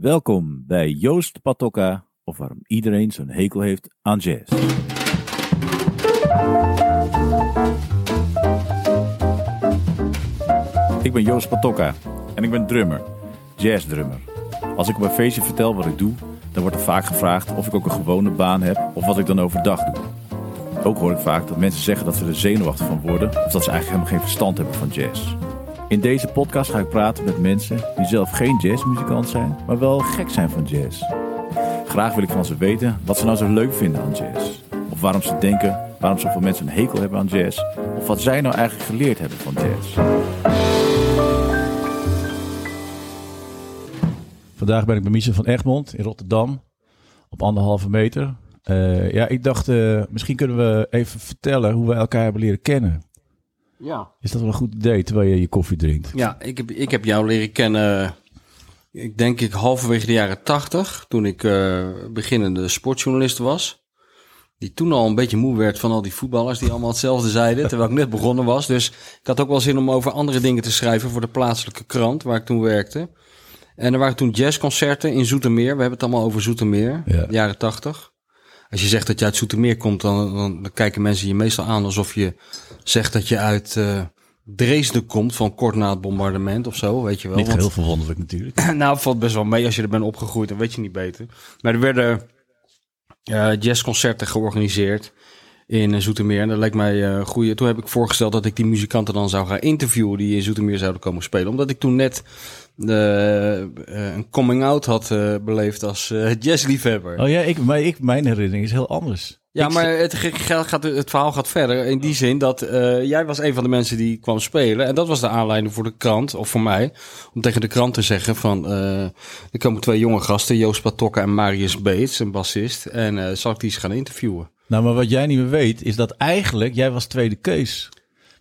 Welkom bij Joost Patokka, of waarom iedereen zo'n hekel heeft aan jazz. Ik ben Joost Patokka en ik ben drummer, jazzdrummer. Als ik op een feestje vertel wat ik doe, dan wordt er vaak gevraagd of ik ook een gewone baan heb of wat ik dan overdag doe. Ook hoor ik vaak dat mensen zeggen dat ze er zenuwachtig van worden of dat ze eigenlijk helemaal geen verstand hebben van jazz. In deze podcast ga ik praten met mensen die zelf geen jazzmuzikant zijn, maar wel gek zijn van jazz. Graag wil ik van ze weten wat ze nou zo leuk vinden aan jazz. Of waarom ze denken waarom zoveel mensen een hekel hebben aan jazz. Of wat zij nou eigenlijk geleerd hebben van jazz. Vandaag ben ik bij Michel van Egmond in Rotterdam. Op anderhalve meter. Uh, ja, ik dacht, uh, misschien kunnen we even vertellen hoe we elkaar hebben leren kennen. Ja. Is dat wel een goed idee terwijl je je koffie drinkt? Ja, ik heb, ik heb jou leren kennen, ik denk ik halverwege de jaren tachtig, toen ik uh, beginnende sportjournalist was. Die toen al een beetje moe werd van al die voetballers die allemaal hetzelfde zeiden, terwijl ik net begonnen was. Dus ik had ook wel zin om over andere dingen te schrijven voor de plaatselijke krant waar ik toen werkte. En er waren toen jazzconcerten in Zoetermeer. We hebben het allemaal over Zoetermeer, ja. jaren tachtig. Als je zegt dat je uit Zoetermeer komt, dan, dan, dan, kijken mensen je meestal aan alsof je zegt dat je uit uh, Dresden komt, van kort na het bombardement of zo, weet je wel. Niet Want, heel verwonderlijk natuurlijk. nou, valt best wel mee als je er bent opgegroeid, dan weet je niet beter. Maar er werden uh, jazzconcerten georganiseerd in Zoetermeer. En dat lijkt mij uh. Toen heb ik voorgesteld dat ik die muzikanten dan zou gaan interviewen die in Zoetermeer zouden komen spelen. Omdat ik toen net uh, een coming out had uh, beleefd als jazzliefhebber. Oh ja, ik, maar ik, mijn herinnering is heel anders. Ja, maar het, gaat, het verhaal gaat verder in die zin dat jij was een van de mensen die kwam spelen. En dat was de aanleiding voor de krant, of voor mij, om tegen de krant te zeggen van... er komen twee jonge gasten, Joost Patokka en Marius Beets, een bassist. En zal ik die eens gaan interviewen? Nou, maar wat jij niet meer weet, is dat eigenlijk jij was tweede keus.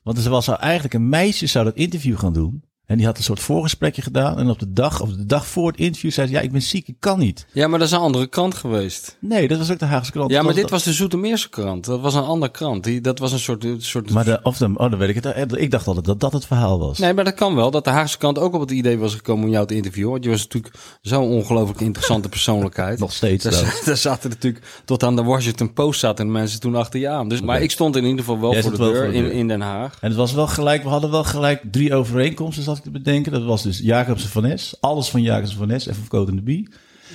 Want er was eigenlijk een meisje zou dat interview gaan doen. En die had een soort voorgesprekje gedaan. En op de dag, of de dag voor het interview zei ze, ja, ik ben ziek, ik kan niet. Ja, maar dat is een andere krant geweest. Nee, dat was ook de Haagse krant. Ja, maar dit was de Zoetermeerse krant. Dat was een andere krant. Die, dat was een soort... soort... Maar de, of de, oh, dan weet ik het. Ik dacht altijd dat dat het verhaal was. Nee, maar dat kan wel. Dat de Haagse krant ook op het idee was gekomen om jou te interviewen. Want je was natuurlijk zo'n ongelooflijk interessante persoonlijkheid. Nog steeds. Daar, daar zaten natuurlijk, tot aan de Washington Post zaten mensen toen achter je aan. Dus, maar ik stond in ieder geval wel, voor de, wel deur, voor de deur in, in Den Haag. En het was wel gelijk, we hadden wel gelijk drie overeenkomsten, zat ik te bedenken. Dat was dus Jacobsen van Nes. Alles van Jacobsen van Nes. Even Cote de Bie.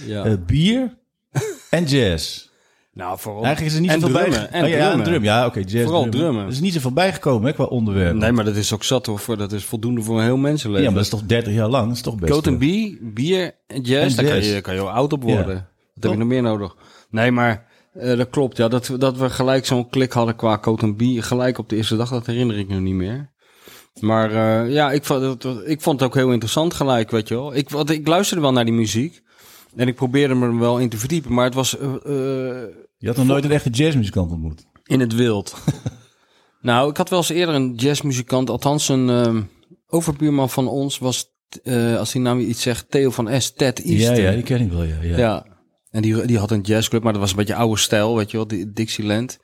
Ja. Uh, bier en jazz. Nou, vooral. Eigenlijk is er niet zoveel bij. En oh, ja, drummen. drum. Ja, oké, jazz. Vooral drummen. drummen. Er is niet zoveel bijgekomen hè, qua onderwerp. Nee, maar dat is ook zat hoor. Dat is voldoende voor een heel mensenleven. Ja, maar dat is toch 30 jaar lang. Dat is toch best. Cote Bie, bier en jazz. En daar kan je, kan je oud op worden. Ja. Wat heb je nog meer nodig? Nee, maar uh, dat klopt. Ja, dat, dat we gelijk zo'n klik hadden qua Cote Bie. Gelijk op de eerste dag, dat herinner ik me niet meer. Maar uh, ja, ik vond, ik vond het ook heel interessant gelijk, weet je wel. Ik, want ik luisterde wel naar die muziek. En ik probeerde me er wel in te verdiepen. Maar het was... Uh, je had nog nooit een echte jazzmuzikant ontmoet? In het wild. nou, ik had wel eens eerder een jazzmuzikant. Althans, een uh, overbuurman van ons was... als die naam iets zegt, Theo van S. Ted Easton. Ja, ja, die ken ik wel, ja. Ja, ja. en die, die had een jazzclub, maar dat was een beetje oude stijl, weet je wel. Die Dixieland.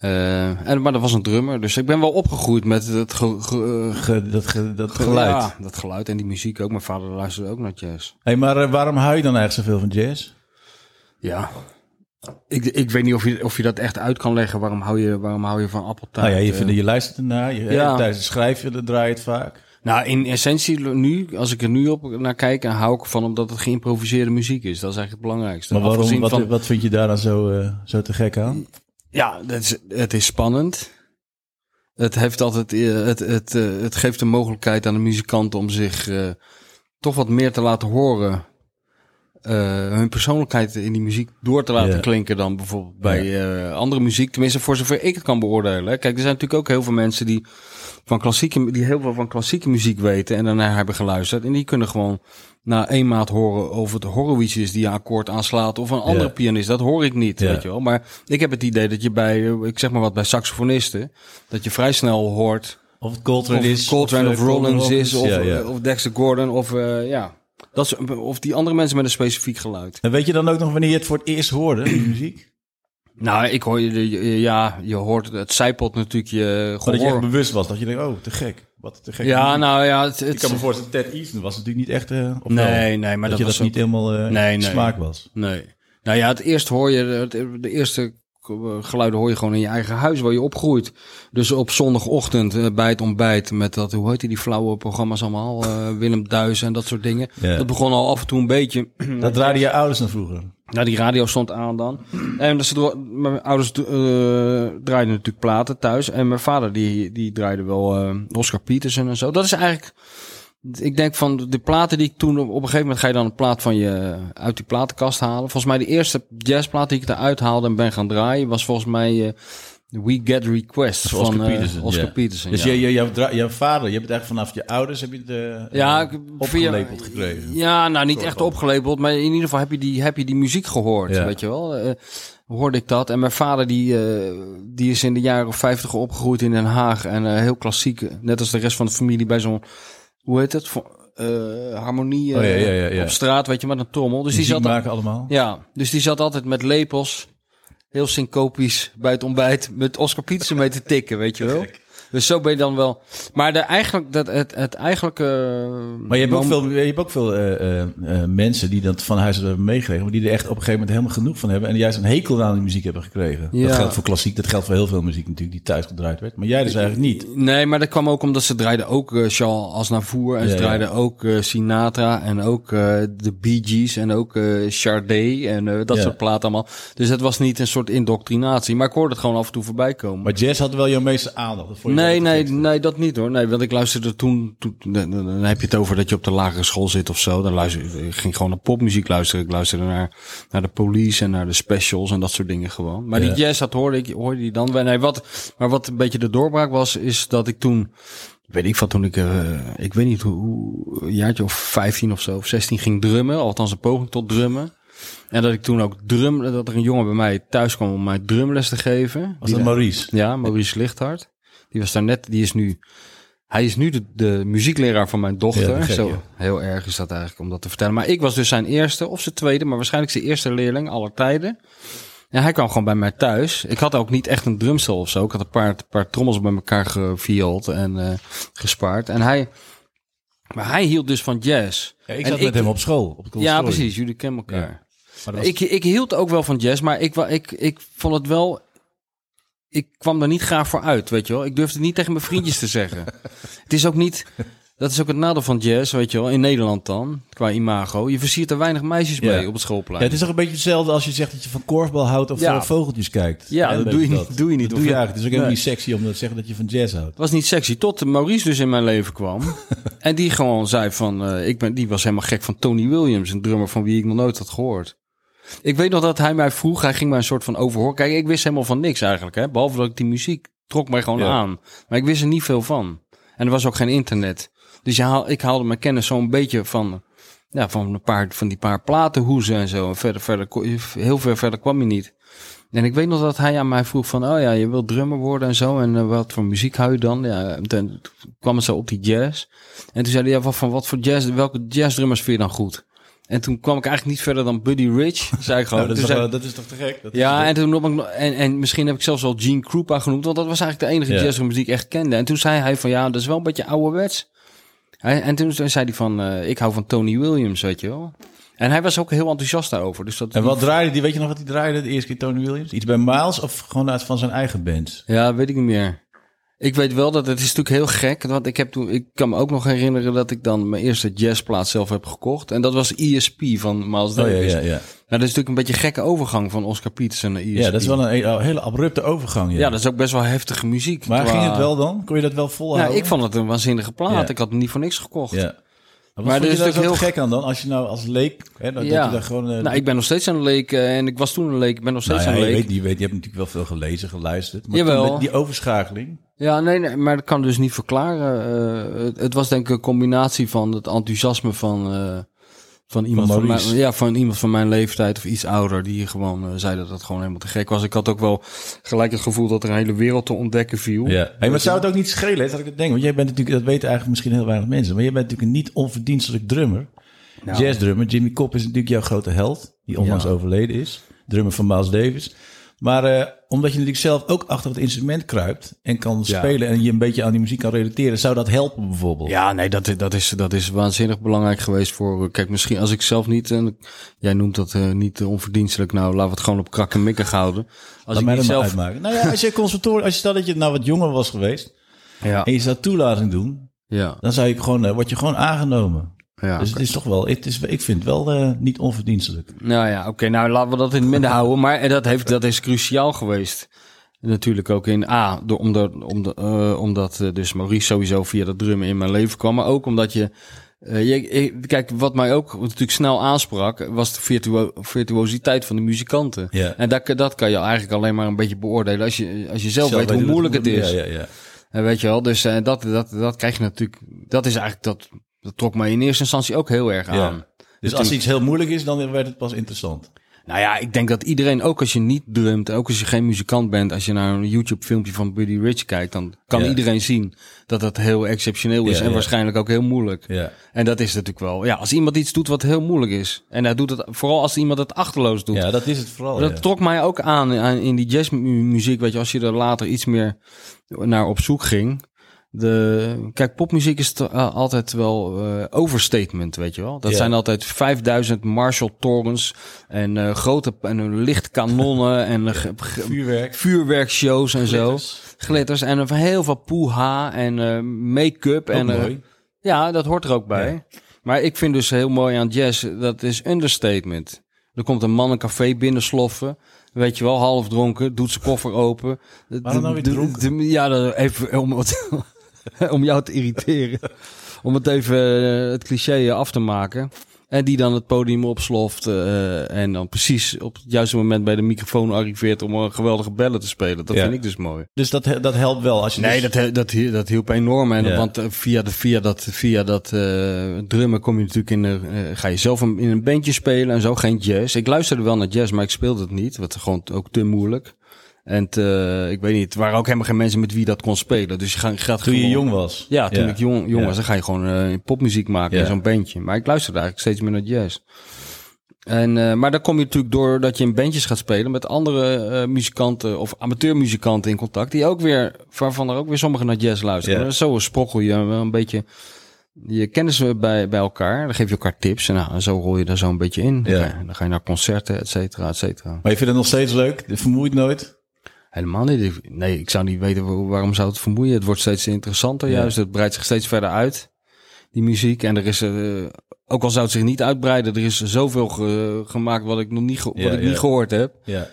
Uh, en, maar dat was een drummer, dus ik ben wel opgegroeid met het ge, ge, ge, dat, dat geluid. Ja, dat geluid en die muziek ook. Mijn vader luisterde ook naar jazz. hey, maar uh, waarom hou je dan eigenlijk zoveel van jazz? Ja, ik, ik weet niet of je, of je dat echt uit kan leggen. Waarom hou je, waarom hou je van appeltaart? Nou ja, je, vindt, je luistert ernaar. Je, ja. Tijdens het schrijven dan draai je het vaak. Nou, in essentie nu, als ik er nu op naar kijk, en hou ik ervan omdat het geïmproviseerde muziek is. Dat is eigenlijk het belangrijkste. Maar waarom, wat, van, wat vind je daar dan zo, uh, zo te gek aan? Ja, het is, het is spannend. Het, heeft altijd, het, het, het geeft de mogelijkheid aan de muzikanten om zich uh, toch wat meer te laten horen. Uh, hun persoonlijkheid in die muziek door te laten yeah. klinken dan bijvoorbeeld bij uh, andere muziek. Tenminste, voor zover ik het kan beoordelen. Kijk, er zijn natuurlijk ook heel veel mensen die van klassieke, die heel veel van klassieke muziek weten en daarna hebben geluisterd. En die kunnen gewoon na één maand horen of het Horowitz is die een akkoord aanslaat of een andere yeah. pianist. Dat hoor ik niet, yeah. weet je wel. Maar ik heb het idee dat je bij, ik zeg maar wat, bij saxofonisten, dat je vrij snel hoort... Of het Coltrane of is. Coltrane of, of Rollins is, of, ja, ja. of Dexter Gordon, of uh, ja... Dat is, of die andere mensen met een specifiek geluid. En weet je dan ook nog wanneer je het voor het eerst hoorde, die muziek? Nou, ik hoor je, ja, je hoort het zijpelt natuurlijk je gehoor. Dat je echt bewust was, dat je denkt, oh, te gek. Wat te gek. Ja, nou ja, het, Ik het, kan me voorstellen, Ted Easton was natuurlijk niet echt... eh of nee, nee, maar dat, dat, je was dat niet helemaal Nee, nee. smaak was. Nee. Nou ja, het eerst hoor je, het- de eerste geluiden hoor je gewoon in je eigen huis waar je opgroeit. Dus op zondagochtend eh, bij het ontbijt met dat, hoe heet die, die flauwe programma's allemaal, eh, Willem Duis en dat soort dingen. Ja. Dat begon al af en toe een beetje. Dat draaiden je ouders dan vroeger. Nou, die radio stond aan dan. En dus, mijn ouders eh, draaiden natuurlijk platen thuis. En mijn vader die, die draaide wel eh, Oscar Peterson en zo. Dat is eigenlijk... Ik denk van de platen die ik toen... Op een gegeven moment ga je dan een plaat van je uit die platenkast halen. Volgens mij de eerste jazzplaat die ik eruit haalde en ben gaan draaien... was volgens mij eh, We Get Requests Van Oscar van eh, Peterson. Oscar ja. Peterson. Dus ja. je, je, jouw, dra- jouw vader, je hebt het eigenlijk vanaf je ouders heb je het eh, Ja, eh, ik- opgelepeld via- gekregen. Ja, nou niet echt van. opgelabeld, maar in ieder geval heb je die, heb je die muziek gehoord, Ja. weet je wel. Hoorde ik dat. En mijn vader die, die is in de jaren 50 opgegroeid in Den Haag. En heel klassiek, net als de rest van de familie bij zo'n, hoe heet het, harmonie Oh, ja, ja, ja, op straat, weet je, met een trommel. Dus die Muziek zat, maken allemaal. ja, dus die zat altijd met lepels, heel syncopisch bij het ontbijt, met Oscar Peterson mee te tikken, weet je wel. Dus zo ben je dan wel. Maar de, eigenlijk, dat, het, het eigenlijke. Maar je hebt ook veel, je hebt ook veel eh, eh, eh, mensen die dat van huis hebben meegekregen, maar die er echt op een gegeven moment helemaal genoeg van hebben en juist een hekel aan die muziek hebben gekregen. Ja. Dat geldt voor klassiek, dat geldt voor heel veel muziek natuurlijk die thuis gedraaid werd. Maar jij dus eigenlijk niet. Nee, maar dat kwam ook omdat ze draaiden ook eh Charles Aznavour en Ja, ze ja. draaiden ook eh, Sinatra en ook eh, de Bee Gees en ook eh Sade en eh, dat soort platen allemaal. Dus het was niet een soort indoctrinatie, maar ik hoorde het gewoon af en toe voorbij komen. Maar jazz had wel jouw meeste aandacht. Je Nee, nee, nee, dat niet hoor. Nee, want ik luisterde toen, toen dan, heb je het over dat je op de lagere school zit of zo. Dan luister ik ging gewoon naar popmuziek luisteren. Ik luisterde naar, naar de police en naar de specials en dat soort dingen gewoon. Maar Ja. die jazz, dat hoorde ik, hoorde die dan. Nee, wat, maar wat een beetje de doorbraak was, is dat ik toen, weet ik van toen ik, eh, ik weet niet hoe, een jaartje of 15 of zo, of 16 ging drummen. Althans een poging tot drummen. En dat ik toen ook drum, dat er een jongen bij mij thuis kwam om mij drumles te geven. Was dat da- Maurice? ja, Maurice Lichthart. Die was daar net, die is nu, hij is nu de, de muziekleraar van mijn dochter. gek, Zo, ja. heel erg is dat eigenlijk om dat te vertellen. Maar ik was dus zijn eerste of zijn tweede, maar waarschijnlijk zijn eerste leerling aller tijden. En hij kwam gewoon bij mij thuis. Ik had ook niet echt een drumstel of zo. Ik had een paar, paar trommels bij elkaar geviold en eh, gespaard. En hij, maar hij hield dus van jazz. Ja, ik En zat met hem op school. Op Ja, precies. Jullie kennen elkaar. Ja. Was- Ik, ik hield ook wel van jazz, maar ik, ik, ik vond het wel. Ik kwam er niet graag voor uit, weet je wel. Ik durfde het niet tegen mijn vriendjes te zeggen. Het is ook niet. Dat is ook het nadeel van jazz, weet je wel. In Nederland dan, qua imago. Je versiert er weinig meisjes Ja. mee op het schoolplein. ja, het is toch een beetje hetzelfde als je zegt dat je van korfbal houdt of Ja. vogeltjes kijkt. Ja, dat doe je niet- doe je niet. Dat doe je eigenlijk. Het is ook helemaal niet sexy om te zeggen dat je van jazz houdt. Het was niet sexy, tot Maurice dus in mijn leven kwam. en die gewoon zei van, eh, ik ben, die was helemaal gek van Tony Williams, een drummer van wie ik nog nooit had gehoord. Ik weet nog dat hij mij vroeg, hij ging mij een soort van overhoor. Kijk, ik wist helemaal van niks eigenlijk, hè. Behalve dat ik die muziek trok mij gewoon Ja. aan. Maar ik wist er niet veel van. En er was ook geen internet. Dus je haal, ik haalde mijn kennis zo'n beetje van, ja, van een paar, van die paar platenhoezen en zo. En verder, verder, heel ver verder kwam je niet. En ik weet nog dat hij aan mij vroeg van, oh ja, je wilt drummer worden en zo. En eh, wat voor muziek hou je dan? Ja, en toen kwam het zo op die jazz. En toen zei hij, ja, wat, van wat voor jazz, welke jazzdrummers vind je dan goed? En toen kwam ik eigenlijk niet verder dan Buddy Rich, zei ik gewoon. Dat, is toch, zei- dat is toch te gek? Dat ja, en toen nog, en, en misschien heb ik zelfs al Gene Krupa genoemd, want dat was eigenlijk de enige Ja. jazzdrummer die ik echt kende. En toen zei hij van, ja, dat is wel een beetje ouderwets. Hij, en toen zei hij van, eh, ik hou van Tony Williams, weet je wel. En hij was ook heel enthousiast daarover. Dus dat, En wat draaide die? Weet je nog wat hij draaide de eerste keer Tony Williams? Iets bij Miles of gewoon uit van zijn eigen band? Ja, weet ik niet meer. Ik weet wel dat het is natuurlijk heel gek. Want ik heb toen, ik kan me ook nog herinneren dat ik dan mijn eerste jazzplaat zelf heb gekocht. En dat was ESP van Miles Oh ja, Davis. ja, ja. Nou, dat is natuurlijk een beetje een gekke overgang van Oscar Peterson naar ESP. Ja, dat is wel een, een hele abrupte overgang. Ja, Ja, dat is ook best wel heftige muziek. maar Qua- ging het wel dan? Kon je dat wel volhouden? Nou, ik vond het een waanzinnige plaat. Ja. Ik had hem niet voor niks gekocht. Ja. Maar, er vond is je natuurlijk gek aan dan? Als je nou als leek, hè, dat, Ja. dat je daar gewoon... eh, Nou, ik ben nog steeds een leek eh, en ik was toen een leek. Ik ben nog steeds nou ja, een je, leek. weet, je, weet, je hebt natuurlijk wel veel gelezen, geluisterd. Maar Jawel. die overschakeling... Ja, nee, nee, maar dat kan dus niet verklaren. Eh, het, het was denk ik een combinatie van het enthousiasme van, van, iemand van, mijn, ja, van iemand van mijn leeftijd of iets ouder. Die gewoon eh, zei dat het gewoon helemaal te gek was. Ik had ook wel gelijk het gevoel dat er een hele wereld te ontdekken viel. Ja. Hey, maar zou het ook niet schelen, hè, dat ik het denk? Want jij bent natuurlijk, dat weten eigenlijk misschien heel weinig mensen, maar jij bent natuurlijk een niet onverdienstelijk drummer. Nou. Jazzdrummer. Jimmy Cobb is natuurlijk jouw grote held, die onlangs Ja. overleden is. Drummer van Miles Davis. Maar eh, omdat je natuurlijk zelf ook achter het instrument kruipt en kan Ja. spelen en je een beetje aan die muziek kan relateren, zou dat helpen bijvoorbeeld? Ja, nee, dat, dat, is, dat is waanzinnig belangrijk geweest voor... Kijk, misschien als ik zelf niet... En jij noemt dat eh, niet eh, onverdienstelijk. Nou, laten we het gewoon op krak en mikken houden. Als Laat ik mij niet zelf... uitmaken. Nou ja, als je conservatorium, als je stel dat je nou wat jonger was geweest Ja, en je zou toelating doen, ja, dan zou je gewoon, eh, word je gewoon aangenomen. Ja. dus het is toch wel, het is, ik vind het wel eh, niet onverdienstelijk. Nou ja, oké, nou laten we dat in het midden houden. Maar eh, dat, heeft, dat is cruciaal geweest. Natuurlijk ook in A, door, omdat, omdat, eh, omdat eh, dus Maurice sowieso via dat drummen in mijn leven kwam. Maar ook omdat je... eh, je kijk, wat mij ook natuurlijk snel aansprak, was de virtuo virtuositeit van de muzikanten. Ja. En dat, dat kan je eigenlijk alleen maar een beetje beoordelen als je, als je zelf, weet hoe moeilijk het is. Ja, ja, ja. En weet je wel, dus eh, dat, dat, dat krijg je natuurlijk... Dat is eigenlijk, dat, dat trok mij in eerste instantie ook heel erg Ja. aan. Dus als iets heel moeilijk is, dan werd het pas interessant. Nou ja, ik denk dat iedereen, ook als je niet drumt, ook als je geen muzikant bent, als je naar een YouTube filmpje van Buddy Rich kijkt, dan kan Ja. iedereen zien dat dat heel exceptioneel is Ja, en ja. waarschijnlijk ook heel moeilijk. Ja. En dat is natuurlijk wel, ja, als iemand iets doet wat heel moeilijk is, en hij doet het, vooral als iemand het achterloos doet. ja, dat is het vooral. Dat trok mij ook aan, aan in die jazzmuziek, weet je, als je er later iets meer naar op zoek ging. De, kijk, popmuziek is uh, altijd wel eh, overstatement, weet je wel. Dat zijn altijd 5000 Marshall-torens en eh, grote en lichtkanonnen en eh, Vuurwerk. vuurwerkshows en zo. Glitters. En heel veel poeha en make-up. En, mooi. ja, dat hoort er ook bij. Maar ik vind dus heel mooi aan jazz, dat is understatement. Er komt een man een café binnensloffen, weet je wel, half dronken, doet zijn koffer open. Waarom nou weer dronken? ja, dat- even om, jou te irriteren. om het even eh, het cliché af te maken. En die dan het podium opsloft eh, en dan precies op het juiste moment bij de microfoon arriveert om een geweldige bellen te spelen. Dat Ja. vind ik dus mooi. Dus dat, dat helpt wel. Als je Nee, dus- dat, dat, dat hielp enorm. En, Ja. Want eh, via, de, via dat, via dat eh, drummen kom je natuurlijk in de, eh, ga je zelf in een bandje spelen en zo. Geen jazz. Ik luisterde wel naar jazz, maar ik speelde het niet. Wat gewoon ook te moeilijk. En te- ik weet niet, er waren ook helemaal geen mensen met wie dat kon spelen. Dus je gaat, gaat toen je gewoon- jong was. Ja, toen ik jong, jong Ja. was, dan ga je gewoon eh, popmuziek maken Ja. in zo'n bandje. Maar ik luisterde eigenlijk steeds meer naar jazz. En, eh, maar dan kom je natuurlijk door dat je in bandjes gaat spelen met andere eh, muzikanten of amateurmuzikanten in contact. Die ook weer, waarvan er ook weer sommigen naar jazz luisteren. Zo sprokkel je wel een beetje je kennis bij, bij elkaar. Dan geef je elkaar tips en nou, zo rol je daar zo een beetje in. Dan, Ja. ga je, dan ga je naar concerten, et cetera, et cetera. Maar je vindt het nog steeds leuk? Je vermoeit nooit? Helemaal niet. Nee, ik zou niet weten wa- waarom zou het vermoeien. Het wordt steeds interessanter juist. Het breidt zich steeds verder uit, die muziek. En er is, eh, ook al zou het zich niet uitbreiden, er is zoveel ge- gemaakt wat ik nog niet, wat ik niet gehoord heb. Ja.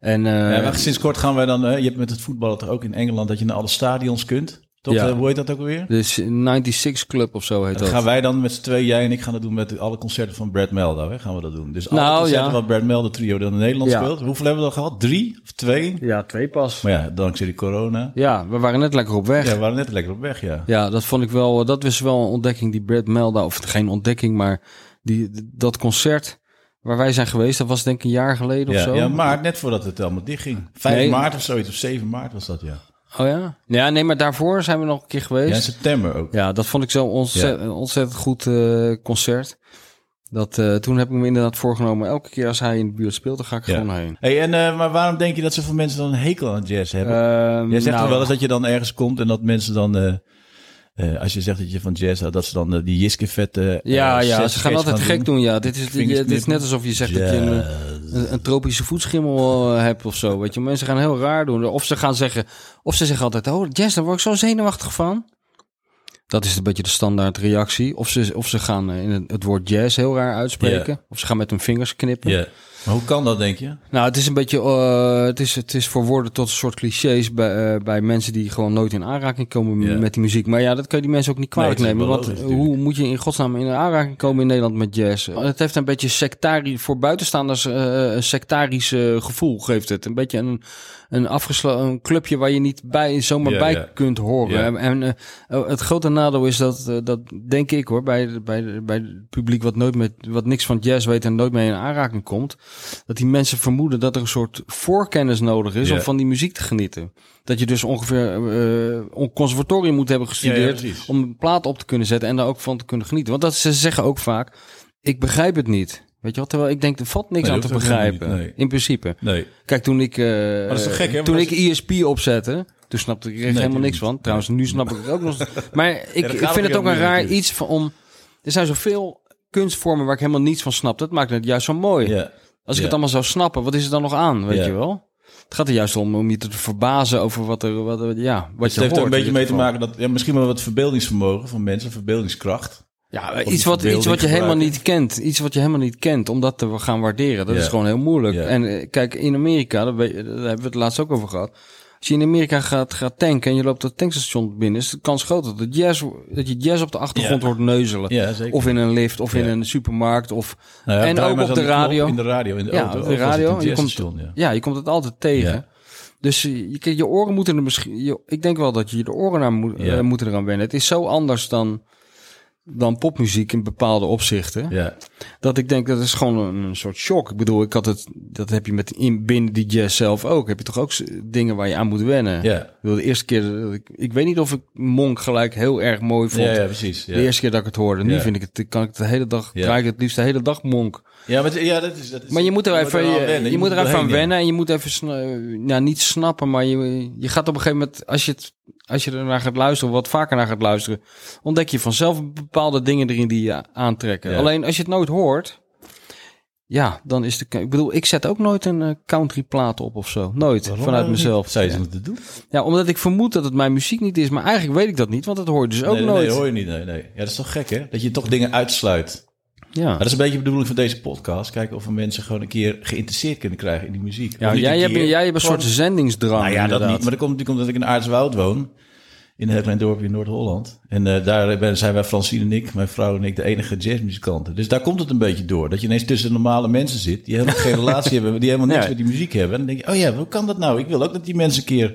En, eh, ja maar sinds kort gaan wij dan... eh, je hebt met het voetballen toch ook in Engeland dat je naar alle stadions kunt? Toch? Ja. Eh, hoe heet dat ook alweer? de 96 Club of zo heet Dan dat. gaan wij dan met z'n twee, jij en ik gaan dat doen met alle concerten van Brad Meldo. Hè? Gaan we dat doen. Dus alle Nou, concerten ja. wat Brad Meldo trio dan in Nederland Ja. speelt. Hoeveel hebben we dan gehad? Drie of twee? Ja, twee pas. Maar ja, dankzij die corona. Ja, we waren net lekker op weg. Ja, Ja. we waren net lekker op weg, ja. dat vond ik wel, dat was wel een ontdekking die Brad Melda, of geen ontdekking, maar die, dat concert waar wij zijn geweest, dat was denk ik een jaar geleden of Ja, zo. ja, maart, net voordat het allemaal dichtging. 5 Nee. maart of zoiets, of 7 maart was dat, ja. Oh ja? Ja, nee, maar daarvoor zijn we nog een keer geweest. Ja, in september ook. Ja, dat vond ik zo ontzettend, ontzettend goed eh, concert. Dat, eh, toen heb ik me inderdaad voorgenomen, elke keer als hij in de buurt speelt, dan ga ik Ja. gewoon heen. Hey, en, eh, maar waarom denk je dat zoveel mensen dan een hekel aan jazz hebben? Ehm, Jij zegt nou, toch wel eens dat je dan ergens komt en dat mensen dan... eh, als je zegt dat je van jazz houdt, dat ze dan eh, die Jiske-vette... eh, Ja, ja, ze gaan altijd gek doen. Ja, dit is, dit is net alsof je zegt dat je een, een, tropische voetschimmel hebt of zo. Weet je, mensen gaan heel raar doen. Of ze gaan zeggen, of ze zeggen altijd, oh, jazz, daar word ik zo zenuwachtig van. Dat is een beetje de standaard reactie. Of ze, of ze gaan in het, het woord jazz heel raar uitspreken. Of ze gaan met hun vingers knippen. Maar hoe kan dat, denk je? Nou, het is een beetje, eh, het, is, het is voor woorden tot een soort clichés bij, eh, bij mensen die gewoon nooit in aanraking komen met die muziek. Maar ja, dat kan je die mensen ook niet kwalijk Nee, nemen. Want logisch, hoe moet je in godsnaam in aanraking komen in Nederland met jazz? Het heeft een beetje sectari voor buitenstaanders eh, een sectarisch gevoel, geeft het. Een beetje een, een afgesloten clubje waar je niet bij, zomaar bij kunt horen. En, eh, het grote nadeel is dat, dat denk ik hoor, bij, bij, bij het publiek wat, nooit met, wat niks van jazz weet en nooit mee in aanraking komt, dat die mensen vermoeden dat er een soort voorkennis nodig is Ja. om van die muziek te genieten. Dat je dus ongeveer eh een conservatorium moet hebben gestudeerd om een plaat op te kunnen zetten en daar ook van te kunnen genieten. Want dat, ze zeggen ook vaak, ik begrijp het niet. Weet je wat? Terwijl ik denk, er valt niks Nee, aan te begrijpen. nee. In principe. Nee. Kijk, toen ik, gek, hè? toen ik ESP opzette, toen snapte ik er helemaal niks van. Trouwens, nu snap ik het ook nog. Maar ik, ik vind het ook een raar iets van om. Er zijn zoveel kunstvormen waar ik helemaal niets van snap. Dat maakt het juist zo mooi. Ja. Als ik het allemaal zou snappen, wat is er dan nog aan? Weet je wel? Het gaat er juist om om je te verbazen over wat er, wat, er- ja, wat Het je heeft er hoort. een beetje mee te maken dat ja, misschien wel wat verbeeldingsvermogen van mensen, verbeeldingskracht. Ja, iets wat, iets wat je helemaal niet kent. Iets wat je helemaal niet kent, om dat te gaan waarderen. Dat is gewoon heel moeilijk. En eh, kijk, in Amerika, daar hebben we het laatst ook over gehad. Als je in Amerika gaat, gaat tanken en je loopt dat tankstation binnen, is de kans groot dat, het jazz, dat je jazz op de achtergrond Ja. hoort neuzelen. Ja, zeker. Of in een lift, of in een supermarkt. Of, Nou en ook op de aan radio. In de radio, in de Ja, auto. op de het radio. Je komt- ja. je komt het altijd tegen. Dus eh, je, je oren moeten er misschien. je- ik denk wel dat je de oren naar moet, Ja. eh, moeten eraan wennen. Het is zo anders dan, dan popmuziek in bepaalde opzichten. Ja. Dat ik denk dat is gewoon een, een soort shock. Ik bedoel, ik had het. Dat heb je met in, binnen die jazz zelf ook. Heb je toch ook dingen waar je aan moet wennen. Ja. De eerste keer. Ik, ik weet niet of ik Monk gelijk heel erg mooi vond. Ja, ja, precies. Ja. De eerste keer dat ik het hoorde. Nu vind ik het. Kan ik de hele dag. Ja. Draai ik het liefst de hele dag Monk. Ja, maar, ja, dat is, dat is, Maar je moet er even, aan je, moet er even aan wennen en je moet even, nou niet snappen, maar je, je gaat op een gegeven moment, als je, het, als je er naar gaat luisteren, wat vaker naar gaat luisteren, ontdek je vanzelf bepaalde dingen erin die je aantrekken. Ja. Alleen als je het nooit hoort, ja, dan is de, ik bedoel, ik zet ook nooit een eh, country plaat op of zo. Nooit, Waarom vanuit mezelf. Zou je ja. moeten doen? ja, omdat ik vermoed dat het mijn muziek niet is, maar eigenlijk weet ik dat niet, want dat hoor je dus ook nee, nooit. Nee, hoor je niet. Nee, nee. Ja, dat is toch gek, hè? Dat je toch dingen uitsluit. Ja. Maar dat is een beetje de bedoeling van deze podcast. Kijken of we mensen gewoon een keer geïnteresseerd kunnen krijgen in die muziek. ja, jij, hebt, jij hebt een soort zendingsdrang. Nou ja, dat niet. Maar dat komt natuurlijk omdat ik in Aartswoud woon. In een heel klein dorpje in Noord-Holland. En eh, daar zijn wij, Francine en ik, mijn vrouw en ik, de enige jazzmuzikanten. Dus daar komt het een beetje door. Dat je ineens tussen normale mensen zit. Die helemaal geen relatie hebben. Die helemaal niks Ja. met die muziek hebben. En dan denk je, oh ja, hoe kan dat nou? Ik wil ook dat die mensen een keer...